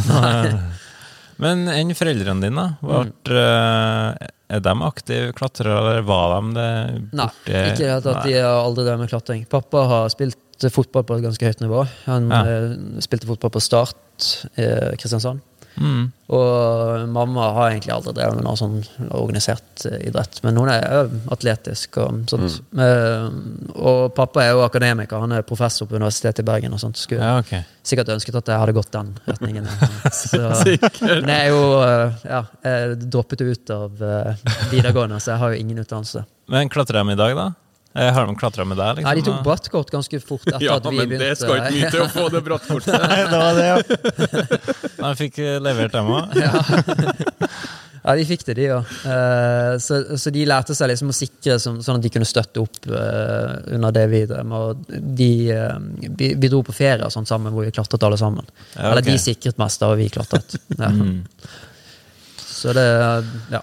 Men enn foreldrene dine, ble Vart, eh, er de aktive klatrere, eller var de det? Nei, borti- ikke det. Nei. De har aldri drevet med klatring. Pappa har spilt fotball på et ganske høyt nivå. Han Ja. eh, spilte fotball på Start i Kristiansand. Mm. Og mamma har egentlig aldri drevet med noe sånn organisert eh, idrett. Men hun er jo atletisk og sånt. Mm. og pappa er jo akademiker. Han er professor på Universitetet i Bergen. og sånt. Skulle Ja, okay. sikkert ønsket at jeg hadde gått den retningen. Så, men jeg er jo eh, Ja, jeg droppet ut av eh, videregående, så jeg har jo ingen utdannelse. Men klatrer de i dag, da? Eh, Har de klatra med deg? liksom? Nei, de tok brattkort ganske fort etter Ja, at vi begynte. Ja, men det skal ikke mye til å få det brattkortet. Nei, det var det, ja. De fikk eh, levert dem òg? Ja, de fikk det, de òg. så, så de lærte seg liksom å sikre sånn at de kunne støtte opp eh, under det vi drev med. Og de, eh, vi, dro på ferie og sånt sammen hvor vi klatret alle sammen. Ja, Eller de sikret mest, da, og vi klatret. Ja. Mm. Så det Ja.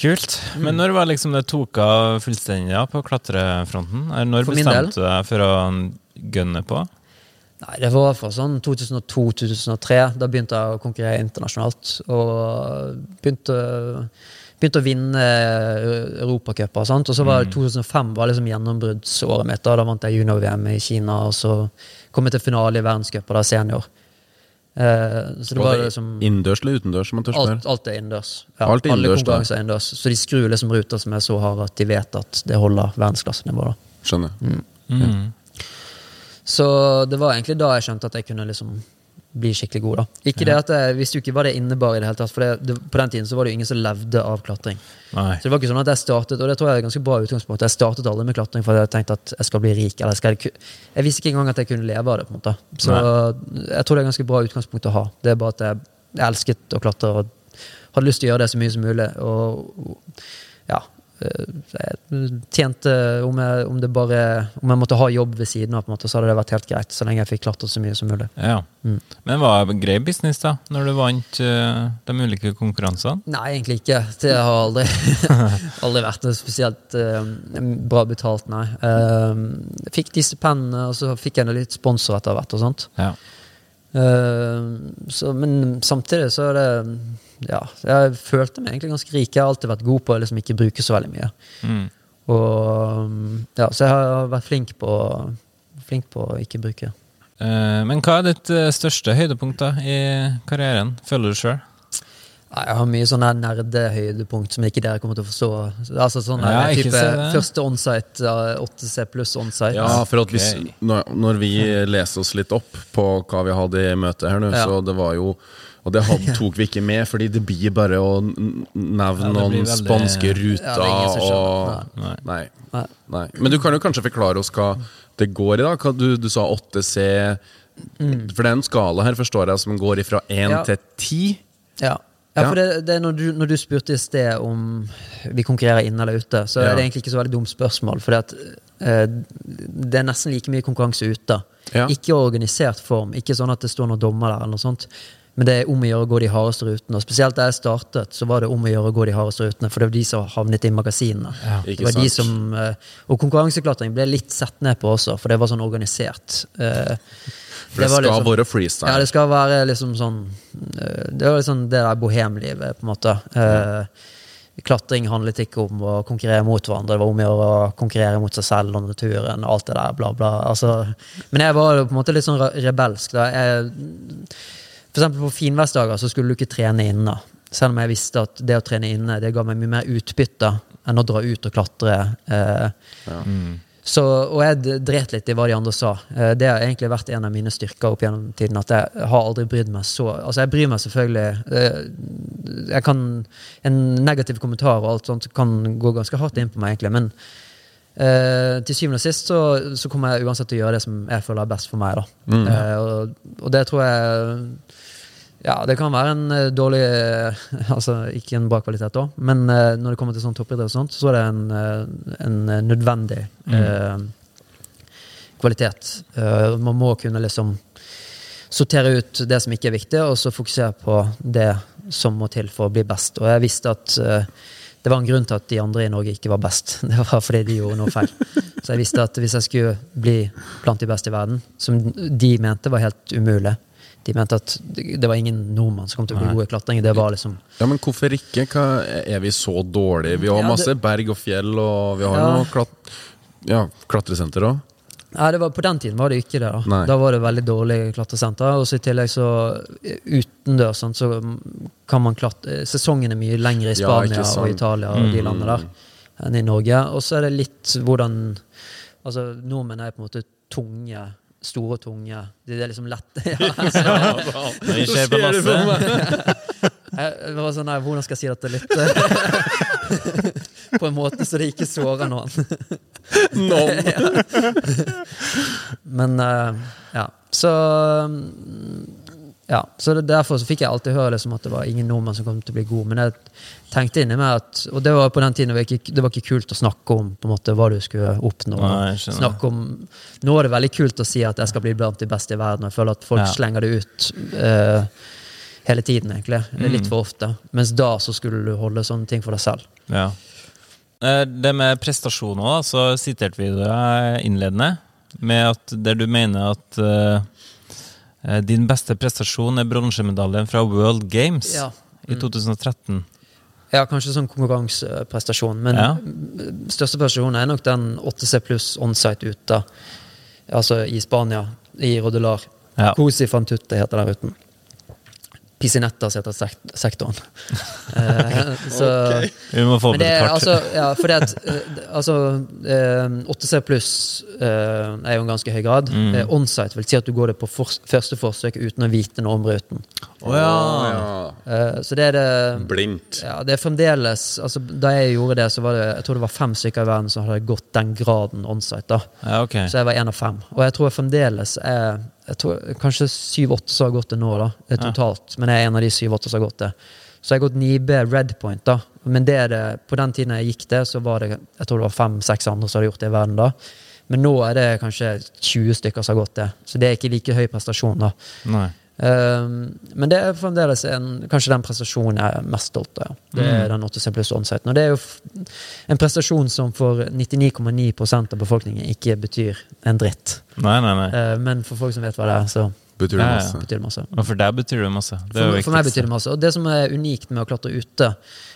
Kult. Men når var liksom det tok av fullstendig på klatrefronten? Når For bestemte du deg for å gønne på? Nei, det var fra sånn 2002-2003. Da begynte jeg å konkurrere internasjonalt. Og begynte, begynte å vinne europacuper. og så var det 2005 var liksom gjennombruddsåret mitt. Da, da vant jeg junior-VM i Kina, og så kom jeg til finale i verdenscuper senior. Eh, så det var liksom Innendørs eller utendørs? man tør alt, alt er innendørs. Ja, Alt er alle innendørs, da. konkurranser er innendørs. Så de skrur liksom ruter som er så harde at de vet at det holder verdensklassenivå. da. Skjønner. Mm. Mm. Så det var egentlig da jeg skjønte at jeg kunne liksom bli skikkelig god. da. Ikke det at Jeg visste jo ikke hva det innebar, i det hele tatt, for det, det, på den tiden så var det jo ingen som levde av klatring. Nei. Så det var ikke sånn at jeg startet, og det tror jeg er ganske bra utgangspunkt. Jeg startet aldri med klatring fordi jeg tenkte at jeg skal bli rik. eller Jeg skal, Jeg visste ikke engang at jeg kunne leve av det. på en måte. Så jeg tror det er ganske bra utgangspunkt å ha. Det er bare at jeg, jeg elsket å klatre og hadde lyst til å gjøre det så mye som mulig. Og ja eh, Jeg tjente om jeg, om det bare Om jeg måtte ha jobb ved siden av, på en måte, så hadde det vært helt greit. Så lenge jeg fikk klatre så mye som mulig. Ja. Mm. Men var det grei business, da, når du vant uh, de ulike konkurransene? Nei, egentlig ikke. Det har aldri, aldri vært noe spesielt uh, bra betalt, nei. Uh, fikk de stipendene, og så fikk jeg litt sponsor etter hvert og sånt. Ja. Eh, så, men samtidig så er det Ja, jeg følte meg egentlig ganske rik. Jeg har alltid vært god på å liksom ikke bruke så veldig mye. Mm. Og ja, Så jeg har vært flink på, flink på å ikke bruke. Eh, men hva er ditt eh, største høydepunkt da i karrieren, føler du sjøl? Jeg har mye sånne nerdehøydepunkt som ikke dere kommer til å forstå. Altså sånne Ja, type. Første onsite, 8C pluss onsite. Ja, for at hvis, når, når vi leser oss litt opp på hva vi hadde i møtet her nå, Ja. så det var jo Og det tok vi ikke med, fordi det blir bare å nevne noen veldig- spanske ruter er og. Nei. Nei. Nei. Nei. Men du kan jo kanskje forklare oss hva det går i, da? Du, du sa 8C For det er en skala her, forstår jeg, som går fra 1 Ja. til 10? Ja. Ja, for det, det når, du, når du spurte i sted om vi konkurrerer inne eller ute, så Ja. er det egentlig ikke så veldig dumt spørsmål. For eh, det er nesten like mye konkurranse ute. Ja. Ikke organisert form, ikke sånn at det står noen dommer der, eller noe sånt. Men det er om å gjøre å gå de hardeste rutene. Og spesielt da jeg startet, så var det om å gjøre å gå de hardeste rutene, for det var de som havnet i magasinene. Ja, det var de som, eh, og konkurranseklatring ble litt sett ned på også, for det var sånn organisert. Eh, For det, det skal liksom- være freestyle. ja, det skal være liksom sånn eh, Det var liksom det der bohemlivet, på en måte. Ja. Klatring handlet ikke om å konkurrere mot hverandre, det var om å gjøre å konkurrere mot seg selv og naturen alt det der, bla, bla. Altså, men jeg var på en måte litt sånn rebelsk. Da. Jeg, eksempel på finværsdager så skulle du ikke trene inne. Selv om jeg visste at det å trene inne det ga meg mye mer utbytte enn å dra ut og klatre. Eh, så, og jeg dret litt i hva de andre sa. Eh, Det har egentlig vært en av mine styrker opp gjennom tiden. At jeg har aldri brydd meg så Altså, jeg bryr meg selvfølgelig eh, Jeg kan En negativ kommentar og alt sånt kan gå ganske hardt inn på meg, egentlig, men eh, til syvende og sist så, så kommer jeg uansett til å gjøre det som jeg føler er best for meg. da Eh, og, og det tror jeg ja, det kan være en eh, dårlig eh, Altså ikke en bra kvalitet, da, men eh, når det kommer til sånn toppidrett og sånt, så er det en, en nødvendig nødvendig eh, kvalitet. Uh, man må kunne liksom sortere ut det som ikke er viktig, og så fokusere på det som må til for å bli best. Og jeg visste at uh, det var en grunn til at de andre i Norge ikke var best. Det var fordi de gjorde noe feil. Så jeg visste at hvis jeg skulle bli blant de beste i verden, som de mente var helt umulig De mente at det var ingen nordmann som kom til å bli Nei. gode i klatring. Det var liksom Ja, men hvorfor ikke? Hva, er vi så dårlige? Vi har Ja, masse det- berg og fjell, og vi har Ja. noe klat ja, klatresenter òg. Nei, det var, På den tiden var det ikke det. Da Nei. Da var det veldig dårlig klatresenter. Og så i tillegg så eh, utendørs sånn, så kan man klatre Sesongen er mye lengre i Spania ja, og Italia og de landene der enn i Norge. Og så er det litt hvordan Altså, nordmenn er på en måte tunge. Store og tunge. Det er liksom lett ja, altså, vi ser på jeg, var sånn, nei, Hvordan skal jeg si dette litt eh, På en måte så det ikke sårer noen. Noen! Men eh, ja. Så ja, så det, Derfor så fikk jeg alltid høre liksom at det var ingen nordmenn som kom til å bli god. Men jeg tenkte inni meg at Og det var på den tiden det var ikke, det var ikke kult å snakke om på en måte hva du skulle oppnå. Nei, snakke om, Nå er det veldig kult å si at jeg skal bli blant de beste i verden. Og jeg føler at folk Ja. slenger det ut uh, hele tiden, egentlig. Mm. litt for ofte. Mens da så skulle du holde sånne ting for deg selv. Ja. Eh, Det med prestasjoner, da, så siterte vi deg innledende med at der du mener at eh, din beste prestasjon er bronsemedaljen fra World Games Ja. i 2013. Ja, kanskje sånn konkurranseprestasjon, men Ja. største prestasjon er nok den 8C pluss onsite ute. Altså i Spania, i Rodelar. Ja. Cosi fantutte heter den ruten. Pisinettas heter sekt sektoren. Eh, så Vi må få Men det et kart. altså, ja, fordi at eh, altså, eh, 8C pluss eh, er jo en ganske høy grad. Mm. Onsite vil si at du går det på for, første forsøk uten å vite noe om ruten. Oh, ja. Eh, så det er det Blindt. ja, det er fremdeles altså, Da jeg gjorde det, så var det jeg tror det var fem stykker i verden som hadde gått den graden onsite. da ja, okay. Så jeg var én av fem. Og jeg tror jeg fremdeles er jeg tror, Kanskje syv-åtte som har gått det nå, da, totalt. totalt. Men jeg er en av de syv-åtte som har gått det. Så jeg har gått 9B Redpoint, da. Men det er det, på den tiden jeg gikk det, så var det jeg tror det var fem-seks andre som hadde gjort det i verden da. Men nå er det kanskje 20 stykker som har gått det. Så det er ikke like høy prestasjon, da. Nei. Um, men det er fremdeles en, kanskje den prestasjonen jeg er mest stolt av. Ja. Det er den 8C pluss onsite. Og det er jo en prestasjon som for 99,9% av befolkningen ikke betyr en dritt. Nei, nei, nei. Uh, men for folk som vet hva det er, så Betyr det Ja, ja. masse. betyr det masse. Og for deg betyr det masse. Det er For, for meg betyr det masse. Og det som er unikt med å klatre ute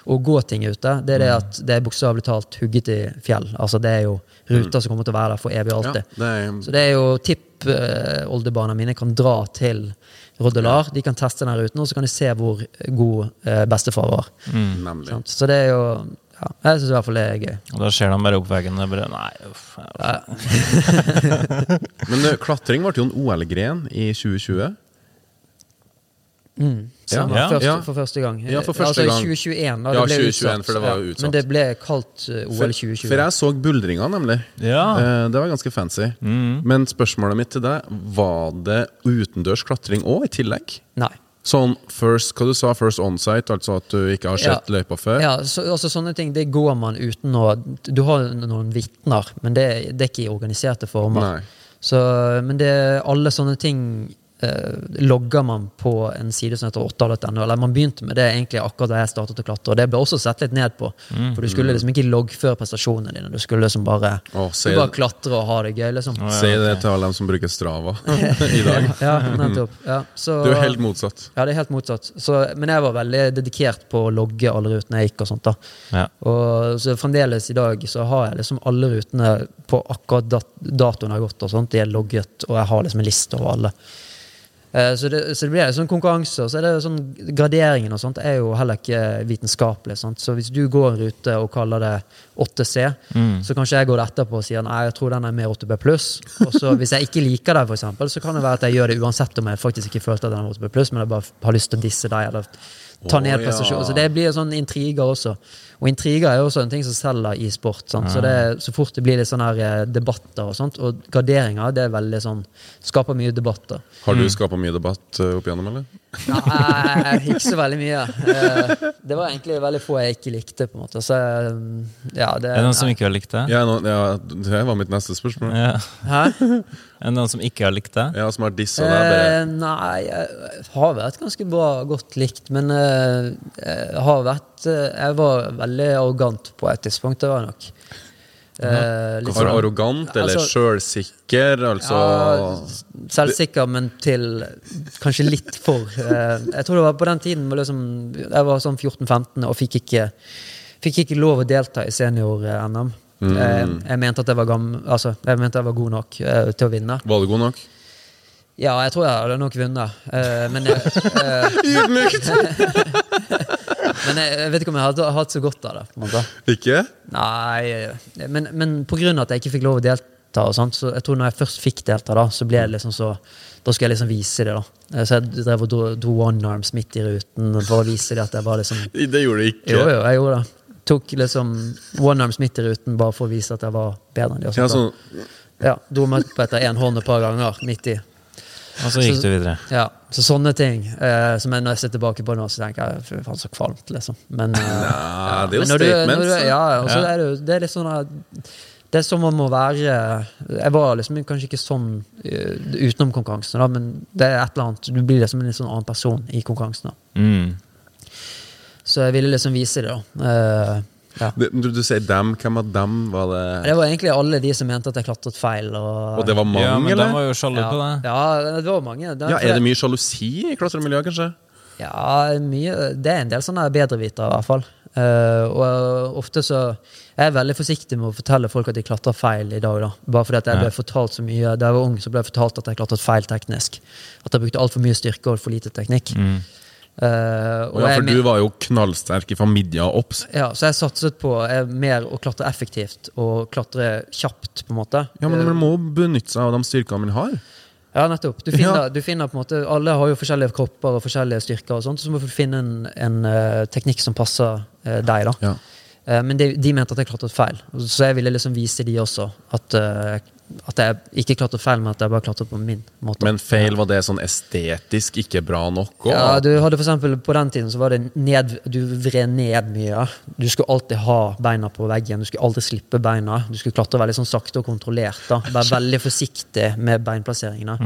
og gå ting ute, det er det at det er bokstavelig talt hugget i fjell. Altså Det er jo ruter som kommer til å være der for evig og Ja, alltid. det er, Så det er jo tipp uh, oldebarna mine kan dra til Roddelar. De kan teste den ruten, og så kan de se hvor god eh, bestefar var. Mm. Så det er jo ja, Jeg syns i hvert fall det er gøy. Og da ser de bare opp veggen og bare Nei, uff. ja. Ja. Men uh, klatring ble jo en OL-gren i 2020. Mm. Ja. Første, Ja. For første gang. Ja, for første altså, gang. 2021, da. Ja, det ble 2021, for det var jo utsatt. Men det ble kalt OL For, OL 2020. for jeg så buldringa, nemlig. Ja. Eh, det var ganske fancy. Mm. Men spørsmålet mitt til deg, var det utendørs klatring òg, i tillegg? Nei. Sånn first, hva du sa, first onsite, altså at du ikke har sett Ja. løypa før? Ja, så, altså Sånne ting det går man uten å Du har noen vitner, men det, det er ikke i organiserte former. Så, men det, alle sånne ting logger man på en side som heter 8.no. Eller man begynte med det egentlig akkurat da jeg startet å klatre, og det ble også sett litt ned på. For du skulle liksom ikke loggføre prestasjonene dine. Du skulle liksom bare, Å, du bare klatre og ha det gøy, liksom. Oh, ja, si det til alle dem som bruker Strava i dag. Ja, nettopp. Ja, så, Du er helt motsatt. Ja, det er helt motsatt. Så, men jeg var veldig dedikert på å logge alle rutene jeg gikk og sånt. da. Ja. Og så fremdeles i dag så har jeg liksom alle rutene på akkurat dat datoen har gått, og sånt, de er logget, og jeg har liksom en liste over alle. Eh, Så det, så det blir sånn konkurranse, og så er det sånn graderingen og sånt er jo heller ikke vitenskapelig. Sant? Så hvis du går en rute og kaller det 8C, så kanskje jeg går etterpå og sier nei, jeg tror den er mer 8B pluss. Og så hvis jeg ikke liker det, for eksempel, så kan det være at jeg gjør det uansett om jeg faktisk ikke følte at den er 8B pluss, men jeg bare har lyst til å disse deg, eller ta ned ja. Så det blir sånn intriger også. Og intriger er jo også en ting som selger i sport. Sant? Så, det, så fort det blir litt sånne her eh, debatter og sånt, og garderinger det er veldig sånn Skaper mye debatter. Har du skapa mye debatt eh, opp igjennom, eller? Nei, ikke så veldig mye. Eh, Det var egentlig veldig få jeg ikke likte, på en måte. Så ja, det Er det noen som ikke har likt det? Ja, no, ja, det var mitt neste spørsmål. Ja. Hæ? Er det noen som ikke har likt det? Ja, som har dissa deg. Bare. Eh, nei, jeg har vært ganske bra, godt likt, men eh, jeg har vært eh, Jeg var veldig arrogant på et tidspunkt, det var jeg nok. Eh, litt Har sånn- arrogant eller Altså- sjølsikker, altså Ja, selvsikker, men til kanskje litt for eh, Jeg tror det var på den tiden liksom, jeg var sånn 14-15 og fikk ikke, fikk ikke lov å delta i senior-NM. Eh, jeg mente at jeg var, gam, altså, jeg mente jeg var god nok uh, til å vinne. Var du god nok? Ja, jeg tror jeg hadde nok vunnet. Uh, men jeg, Ydmykt! men jeg, jeg vet ikke om jeg hadde hatt så godt av det. på en måte. Ikke? Nei, men, men av at jeg ikke fikk lov å delta, og sånt, så jeg tror når jeg først fikk delta, da, så ble det liksom så Da skulle jeg liksom vise det, da. Så jeg drev og dro, dro one arms midt i ruten for å vise det at jeg var liksom Det gjorde du ikke. Jo, jo, jeg gjorde det. Tok liksom one arms midt i ruten bare for å vise at jeg var bedre enn de. Ja, så... ja, Dro meg opp etter én hånd et par ganger midt i. Og så gikk du videre. Ja, Så sånne ting eh, som jeg, når jeg ser tilbake på nå, så tenker jeg fy faen, så kvalmt, liksom. Men, eh, ja, det er jo men når du- du- Ja, og så Ja. er det, jo- det er litt sånn at det er som man må være Jeg var liksom kanskje ikke sånn utenom konkurransen, da, men det er et eller annet Du blir liksom en litt sånn annen person i konkurransen. da Mm. Så jeg ville liksom vise det, da. Uh, ja. Du, du sier dem. Hvem av dem var det? Det var egentlig alle de som mente at jeg klatret feil. Og, Og det var mange, Ja, men de var jo sjalu ja, på det. ja, det var mange. Det, Ja, Er det mye sjalusi i klatremiljøet, kanskje? Ja, mye, det er en del sånne bedrevitere, i hvert fall. Uh, og ofte så Jeg er veldig forsiktig med å fortelle folk at de klatrer feil i dag. da Bare fordi at jeg ble fortalt så mye Da jeg var ung, så ble jeg fortalt at jeg klatret feil teknisk. At jeg brukte altfor mye styrke og for lite teknikk. Mm. Eh, og ja, for du var jo knallsterk i midja og opps. ja, så jeg satset på jeg, mer å klatre effektivt og klatre kjapt, på en måte. Ja, men Eh, man må benytte seg av de styrkene man har. Ja, nettopp. Du finner, Ja. du finner på en måte Alle har jo forskjellige kropper og forskjellige styrker, og sånt, så må du finne en, en uh, teknikk som passer uh, deg. da Ja. Eh, Men de, de mente at jeg klatret feil, så jeg ville liksom vise de også at, eh, at jeg ikke klatret feil, men at jeg bare klatret på min måte. Men feil, var det sånn estetisk ikke bra nok? Også? Ja, du hadde for eksempel På den tiden så var det ned, du vred ned mye. Du skulle alltid ha beina på veggen. Du skulle aldri slippe beina. Du skulle klatre veldig sånn sakte og kontrollert. da Være veldig forsiktig med beinplasseringene.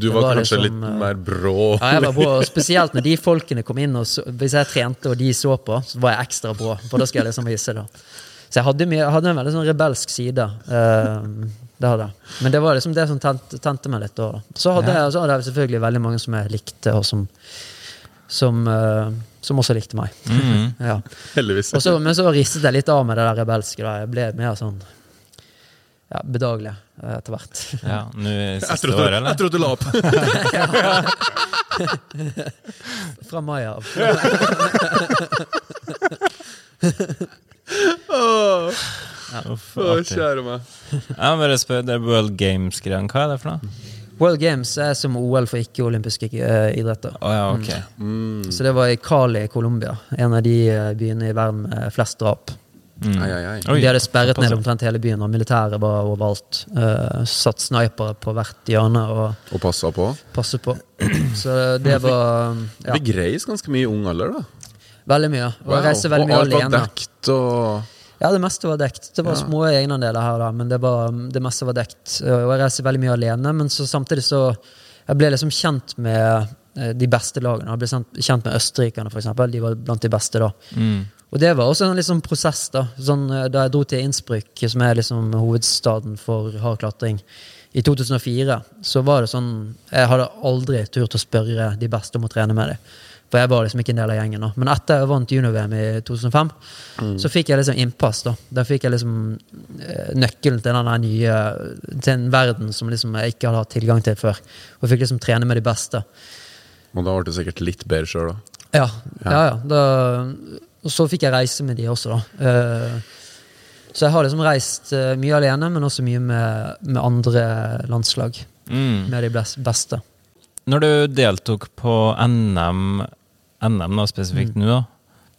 du var, var kanskje liksom, litt eh, mer brå. Ja, jeg var brå, Spesielt når de folkene kom inn, og så, hvis jeg trente og de så på, så var jeg ekstra brå. For da skal jeg liksom vise det. Så jeg hadde, mye, jeg hadde en veldig sånn rebelsk side. eh, det hadde jeg. Men det var liksom det som tente, tente meg litt. Og så hadde, jeg, så hadde jeg selvfølgelig veldig mange som jeg likte, og som, som, uh, som også likte meg. ja. Heldigvis. og så, men så ristet jeg litt av med det der rebelske. Da. Jeg ble mer sånn ja, bedagelig eh, etter hvert. Ja, nå siste året, jeg eller? trodde du la opp. Fra mai av. Uff, Å, kjære meg. Jeg må bare spørre, det er World Games-greia, hva er det for noe? World Games er som OL for ikke-olympiske eh, idretter. Oh, ja, ok. Så det var i Cali, Colombia. En av de eh, byene i verden med flest drap. Mm. Ai, ai, ai. De hadde sperret ned omtrent hele byen, og militæret var overalt. Uh, satt snipere på hvert hjørne og Og passa på. passet på. Så det var ja, Vi greis ganske mye i ung alder, da. veldig mye. Og jeg reiste veldig og mye alt var alene. dekt og Ja, det meste var dekt. Det var Ja. små egenandeler her, da, men det, var, det meste var dekt. Og jeg reiser veldig mye alene, men så samtidig så Jeg ble liksom kjent med eh, de beste lagene. Jeg ble kjent- med østerrikerne, eksempel. De var blant de beste da. Mm. Og det var også en liksom prosess, da. Sånn, eh, da jeg dro til Innsbruck, som er liksom hovedstaden for hard klatring, i 2004, så var det sånn Jeg hadde aldri turt å spørre de beste om å trene med dem. For jeg var liksom ikke en del av gjengen. da. Men etter jeg vant junior-VM i 2005, så fikk jeg liksom innpass. Da Da fikk jeg liksom eh, nøkkelen til den nye Til en verden som liksom jeg ikke hadde hatt tilgang til før. Og fikk liksom trene med de beste. Og da ble du sikkert litt bedre sjøl, da. Ja, ja, ja. Da, og så fikk jeg reise med de også, da. Eh, så jeg har liksom reist eh, mye alene, men også mye med, med andre landslag. Mm. Med de beste. Når du deltok på NM, NM da, spesifikt Mm. nå, da,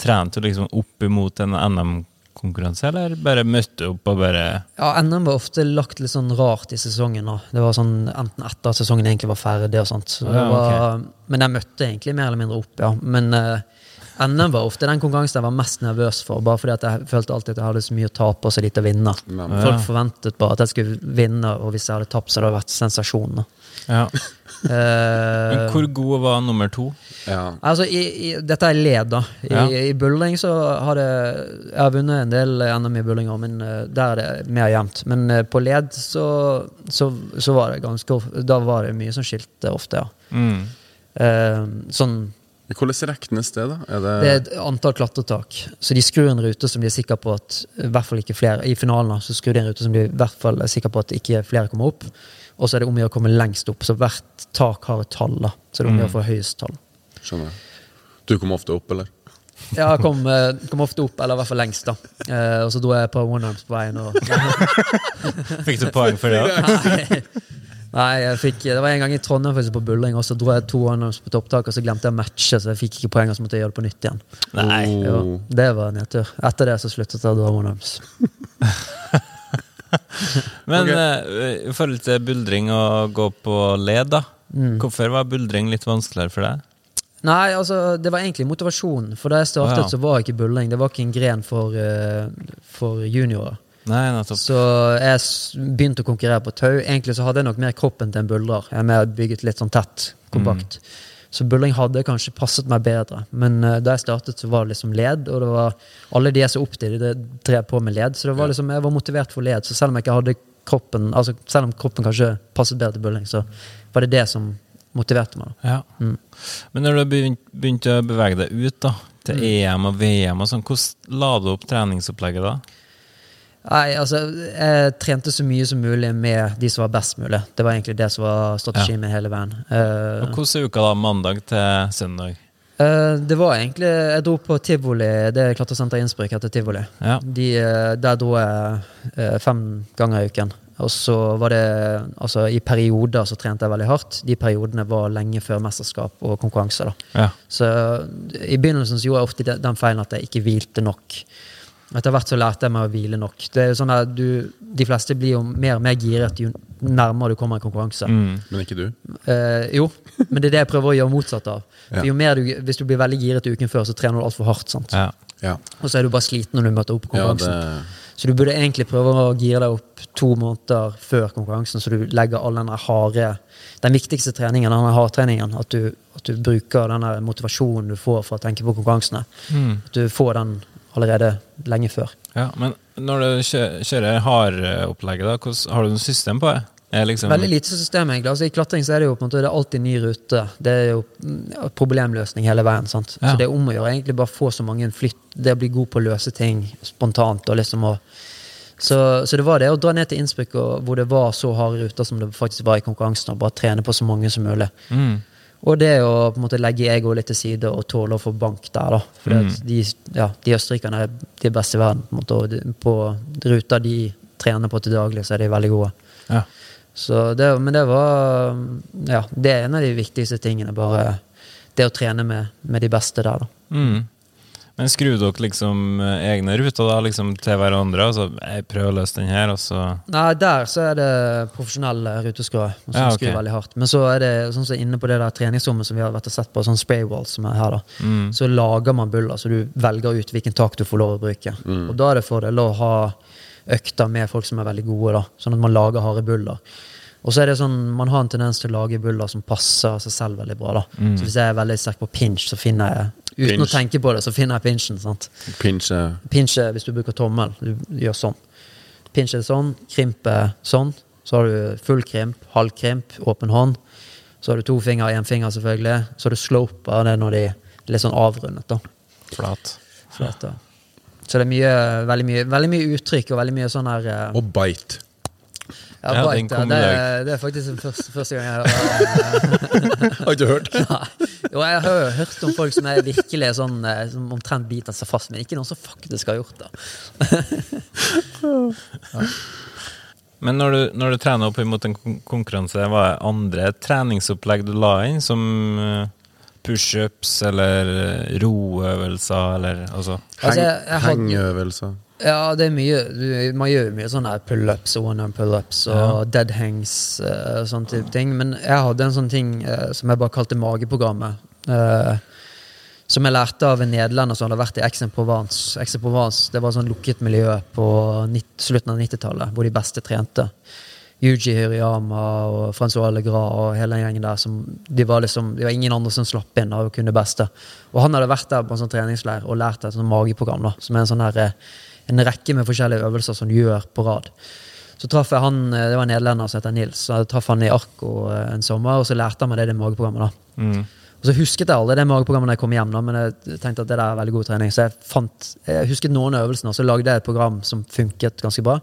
trente du liksom opp imot en NM-konkurranse, eller bare møtte opp og bare Ja, NM var ofte lagt litt sånn rart i sesongen. da. Det var sånn Enten etter at sesongen egentlig var ferdig, og sånt. Så det Ja, var, Men jeg møtte egentlig mer eller mindre opp, ja. Men eh, NM var ofte den konkurransen jeg var mest nervøs for, bare fordi at jeg følte alltid at jeg hadde så mye å tape og så lite å vinne. Ja. Folk forventet bare at jeg skulle vinne, og hvis jeg hadde tapt, så hadde det vært sensasjon. ja. Eh, Men hvor god var nummer to? Ja. Altså, i, i, dette er led, da. I, Ja. I bulling så har det Jeg har vunnet en del NM i bulling men eh, der er det mer jevnt. Men eh, på led så, så, så var det ganske Da var det mye som skilte ofte, ja. Mm. Uh, sånn Hvordan regnes det, da? Er det, Det er et antall klatretak. Så de skrur en rute som de er sikre på at i hvert fall ikke flere I finalen så skrur de en rute som de i hvert fall er sikre på at ikke flere kommer opp. Og så er det om å gjøre å komme lengst opp. Så hvert tak har et tall. da Så det er om å gjøre å få høyest tall. Skjønner jeg. Du kom ofte opp, eller? Ja, jeg kom, eh, kom ofte opp, eller i hvert fall lengst. da eh, Og så dro jeg et par one-arms på veien. Og, Fikk du poeng for det? da? Nei, jeg fikk, Det var en gang i Trondheim faktisk på bulling, og så dro jeg to one-arms på topptak, og så glemte jeg å matche, så jeg fikk ikke poeng, og så måtte jeg gjøre det på nytt igjen. Nei. Jo, det var en nedtur. Etter det så sluttet jeg å dra one-arms. Men okay. uh, i forhold til buldring og gå på led, da. Mm. Hvorfor var buldring litt vanskeligere for deg? Nei, altså, det var egentlig motivasjon. For da jeg startet, oh, ja. så var ikke bulling Det var ikke en gren for, uh, for juniorer. Nei. Så jeg begynte å konkurrere på tau. Egentlig så hadde jeg nok mer kroppen til en buldrer. Jeg er mer bygget litt sånn tett, kompakt. Så bulling hadde kanskje passet meg bedre. Men uh, da jeg startet, så var det liksom led, og det var alle de jeg så opp til, de drev på med led. Så det var liksom, jeg var motivert for led. Så selv om jeg ikke hadde kroppen Altså selv om kroppen kanskje passet bedre til bulling, så var det det som motiverte meg. Ja. Mm. Men når du begynte, begynte å bevege deg ut da, til Mm. EM og VM, og sånn, hvordan la du opp treningsopplegget da? Nei, altså, jeg trente så mye som mulig med de som var best mulig. Det var egentlig det som var strategien min hele veien. Uh, Og hvordan er uka da, mandag til søndag? Uh, det var egentlig Jeg dro på tivoli, det er klatresenter Innsbruck heter tivoli. Ja. De, eh, der dro jeg uh, fem ganger i uken. Og så var det Altså, i perioder så trente jeg veldig hardt. De periodene var lenge før mesterskap og konkurranse, da. Ja. Så i begynnelsen så gjorde jeg ofte den feilen at jeg ikke hvilte nok. Etter hvert så lærte jeg meg å hvile nok. Det er jo sånn at du, De fleste blir jo mer og mer giret jo nærmere du kommer en konkurranse. Mm. Men ikke du? Eh, jo, men det er det jeg prøver å gjøre motsatt av. Ja. For jo mer du, Hvis du blir veldig giret uken før, så trener du altfor hardt. sant? Ja. Ja. Og så er du bare sliten når du møter opp på ja konkurransen. det, Så du burde egentlig prøve å gire deg opp to måneder før konkurransen, så du legger all den harde Den viktigste treningen, den hardtreningen, at du, at du bruker den motivasjonen du får for å tenke på konkurransene. Mm. At du får den allerede lenge før. ja. Men når du kjø- kjører hardopplegget, har du noe system på det? Liksom, Veldig lite system, egentlig. Altså, I klatring så er det jo på en måte det er alltid ny rute. Det er jo mm, problemløsning hele veien. sant? Ja. Så det er om å gjøre egentlig bare få så mange flytt. Det å bli god på å løse ting spontant. og liksom å så, så det var det å dra ned til Innsbruck hvor det var så harde ruter som det faktisk var i konkurransen, og bare trene på så mange som mulig. Mm. Og det å på en måte legge egoet litt til side og tåle å få bank der, da. For Mm. de, ja, de østerrikerne er de beste i verden. på en måte, og de, på ruta de trener på til daglig, så er de veldig gode. Ja. Så det, men det var Ja, det er en av de viktigste tingene. Bare det å trene med, med de beste der, da. Mm. Men skrur dere liksom eh, egne ruter da, liksom til hverandre? Altså, jeg prøver å løse den her, og så Nei, der så er det profesjonelle ruteskruere som Ja, okay. skrur veldig hardt. Men så er det sånn som inne på det der treningsrommet som vi har vært og sett på, sånn spraywall som er her, da. mm. Så lager man buller, så du velger ut hvilken tak du får lov å bruke. Og da er det fordel å ha økter med folk som er veldig gode, da. Sånn at man lager harde buller. Og så er det sånn, Man har en tendens til å lage buller som passer seg selv veldig bra. da. Så Hvis jeg er veldig sterk på pinch, så finner jeg uten Pinch. å tenke på det, så finner jeg pinchen. sant? pinch er Pinch er hvis du bruker tommel. Du gjør sånn. Pinch er sånn, krimp er sånn. Så har du full krimp, halv krimp, åpen hånd. Så har du to fingre og én finger, selvfølgelig. Så har du sloper, det er når de er litt sånn avrundet. da. flat. Flate. Så det er mye, veldig, mye, veldig mye uttrykk og veldig mye sånn her eh, Og bite. Ja, Ja, bite, den det, er- det er faktisk den første, første gang jeg hører Har ikke hørt? Nei. Jo, jeg har jo hørt om folk som er virkelig sånn eh, Som omtrent biter seg fast, men ikke noen som faktisk har gjort det. Men når du, når du trener opp imot en konkurranse, hva er andre treningsopplegg du la inn, som eh, pushups eller eh, roøvelser, eller altså Altså, jeg- jeg hadde- Hengeøvelser. Ja, det er mye Man gjør mye sånne her pull-ups og one-arm pull-ups og dead hangs og sånne type ting. Men jeg hadde en sånn ting eh, som jeg bare kalte mageprogrammet. eh, som jeg lærte av en nederlender som hadde vært i Aix-en-Provence. Aix-en-Provence, Det var sånn lukket miljø på slutten av 90-tallet, hvor de beste trente. Yuji Hiriyama og Francois Legras og hele den gjengen der. Som, de var liksom, det var ingen andre som slapp inn av å kunne det beste. Og han hadde vært der på en sånn treningsleir og lært et sånt mageprogram. da, Som er en sånn her, eh, en rekke med forskjellige øvelser som du gjør på rad. Så traff jeg han, eh, Det var en nederlender som heter Nils. Så jeg traff han i Arko eh, en sommer, og så lærte han meg det, det mageprogrammet. da. mm. Og så husket jeg aldri det mageprogrammet da jeg kom hjem, da, men jeg tenkte at det der er veldig god trening. Så jeg, fant, jeg husket noen av øvelsene, og så lagde jeg et program som funket ganske bra.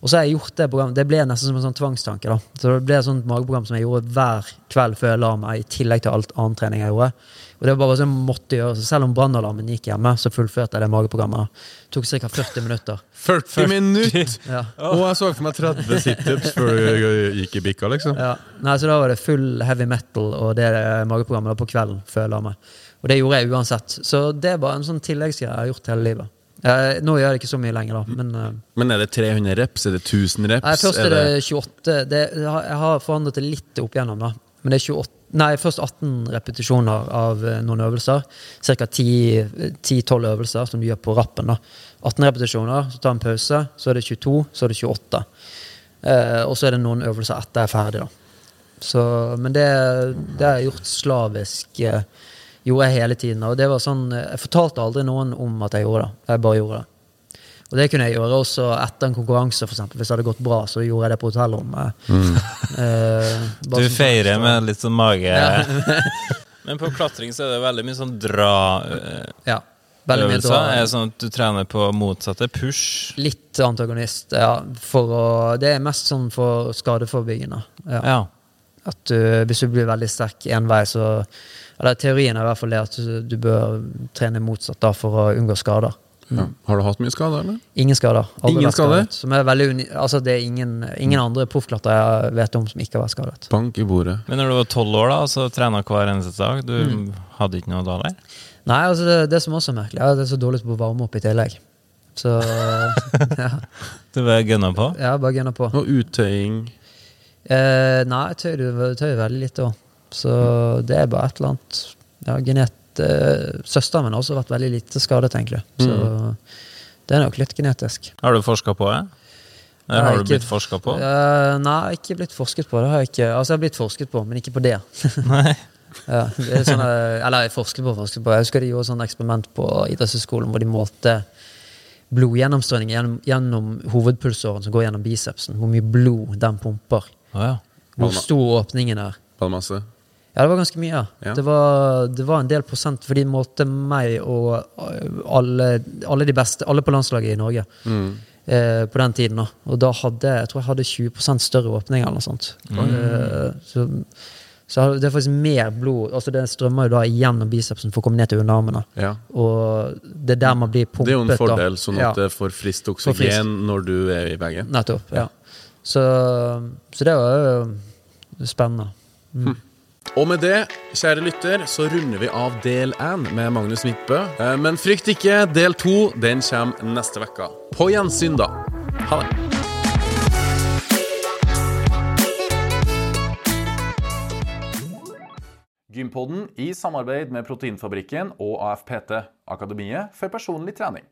Og så har jeg gjort Det programmet, det ble nesten som en sånn tvangstanke. da. Så Det ble et sånt mageprogram som jeg gjorde hver kveld før jeg la meg, i tillegg til alt annen trening jeg gjorde. Og det var bare sånn jeg måtte gjøre, så Selv om brannalarmen gikk hjemme, så fullførte jeg det mageprogrammet. Det tok ca. 40 minutter. 40 minutter! Ja. Og jeg så for meg 30 situps før du gikk i bikka, liksom. Ja. Nei, så da var det full heavy metal og det mageprogrammet da på kvelden før jeg la meg. Og det gjorde jeg uansett. Så det er bare en sånn tilleggsgreie jeg har gjort hele livet. Eh, nå gjør jeg ikke så mye lenger, da, men eh, Men er det 300 reps? Er det 1000 reps? Nei, først er det 28 det, jeg har- Jeg har forandret det litt opp igjennom, da. Men det er 28 Nei, først 18 repetisjoner av eh, noen øvelser. Ca. 10-12 øvelser som du gjør på rappen. da 18 repetisjoner, så tar en pause, så er det 22, så er det 28. Eh, og så er det noen øvelser etter jeg er ferdig, da. Så, men det, det jeg gjort slavisk. Eh, gjorde jeg hele tiden. Og det var sånn, eh, jeg fortalte aldri noen om at jeg gjorde det. Jeg bare gjorde det. Og det kunne jeg gjøre også etter en konkurranse, for eksempel. Hvis det hadde gått bra, så gjorde jeg det på hotellrommet. Eh, bare Du som- feirer med litt sånn mage Ja. Men på klatring så er det veldig mye sånn dra-øvelser. Ja. Veldig mye dra. Er det sånn at du trener på motsatte push? Litt antagonist, ja. For å, det er mest sånn for skadeforebyggende. Ja. Ja. At du, hvis du blir veldig sterk én vei, så Eller teorien er i hvert fall det at du, du bør trene motsatt da for å unngå skader. Ja. Har du hatt mye skader, eller? Ingen skader. Aldri Ingen skader? skadet. skader? Som er uni altså det er ingen, ingen andre proffklatrere jeg vet om som ikke har vært skadet. Bank i bordet. Men når du var tolv år, da, så trena hver eneste dag. Du Mm. hadde ikke noe da der? Nei, altså det, det som også er merkelig, er at jeg er så dårlig på å varme opp i tillegg. Så ja, Du bare gunna på? ja bare gunna på. Og uttøying. Eh, nei, jeg tøyer, tøyer veldig lite òg. Så det er bare et eller annet ja, genet eh, Søsteren min har også vært veldig lite skadet, egentlig. Så det er nok litt genetisk. Har du forska på det? Eller har du ikke- blitt forska på? Uh, nei, ikke blitt forsket på. Det har jeg ikke. Altså, jeg har blitt forsket på, men ikke på det. Nei. Ja, det er sånne, eller jeg forsket på, forsket på. Jeg husker de gjorde sånn eksperiment på idrettshøyskolen hvor de målte blodgjennomstrømning gjennom, gjennom hovedpulsåren som går gjennom bicepsen. Hvor mye blod den pumper. Å ja. Hvor stor åpningen er. Ballmasse. Ja, det var ganske mye. Ja. Det, var, det var en del prosent, for de målte meg og øh, alle, alle de beste, alle på landslaget i Norge. Mm. Eh, på den tiden. da. Og da hadde jeg tror jeg hadde 20 større åpning eller noe sånt. Eh, så, så det er faktisk mer blod altså Det strømmer jo da gjennom bicepsen for å komme ned til underarmene. Ja. Og det er der man blir pumpet. Det er jo en da. fordel, sånn at Ja. det får frist oksygen frist. når du er i bagen. Nettopp. ja. Så, så det var jo spennende. Og med det, kjære lytter, så runder vi av del én med Magnus Midtbø. Eh, Men frykt ikke, del to den kommer neste uke. På gjensyn, da. Ha det. Gympodden i samarbeid med Proteinfabrikken og AFPT, Akademiet for personlig trening.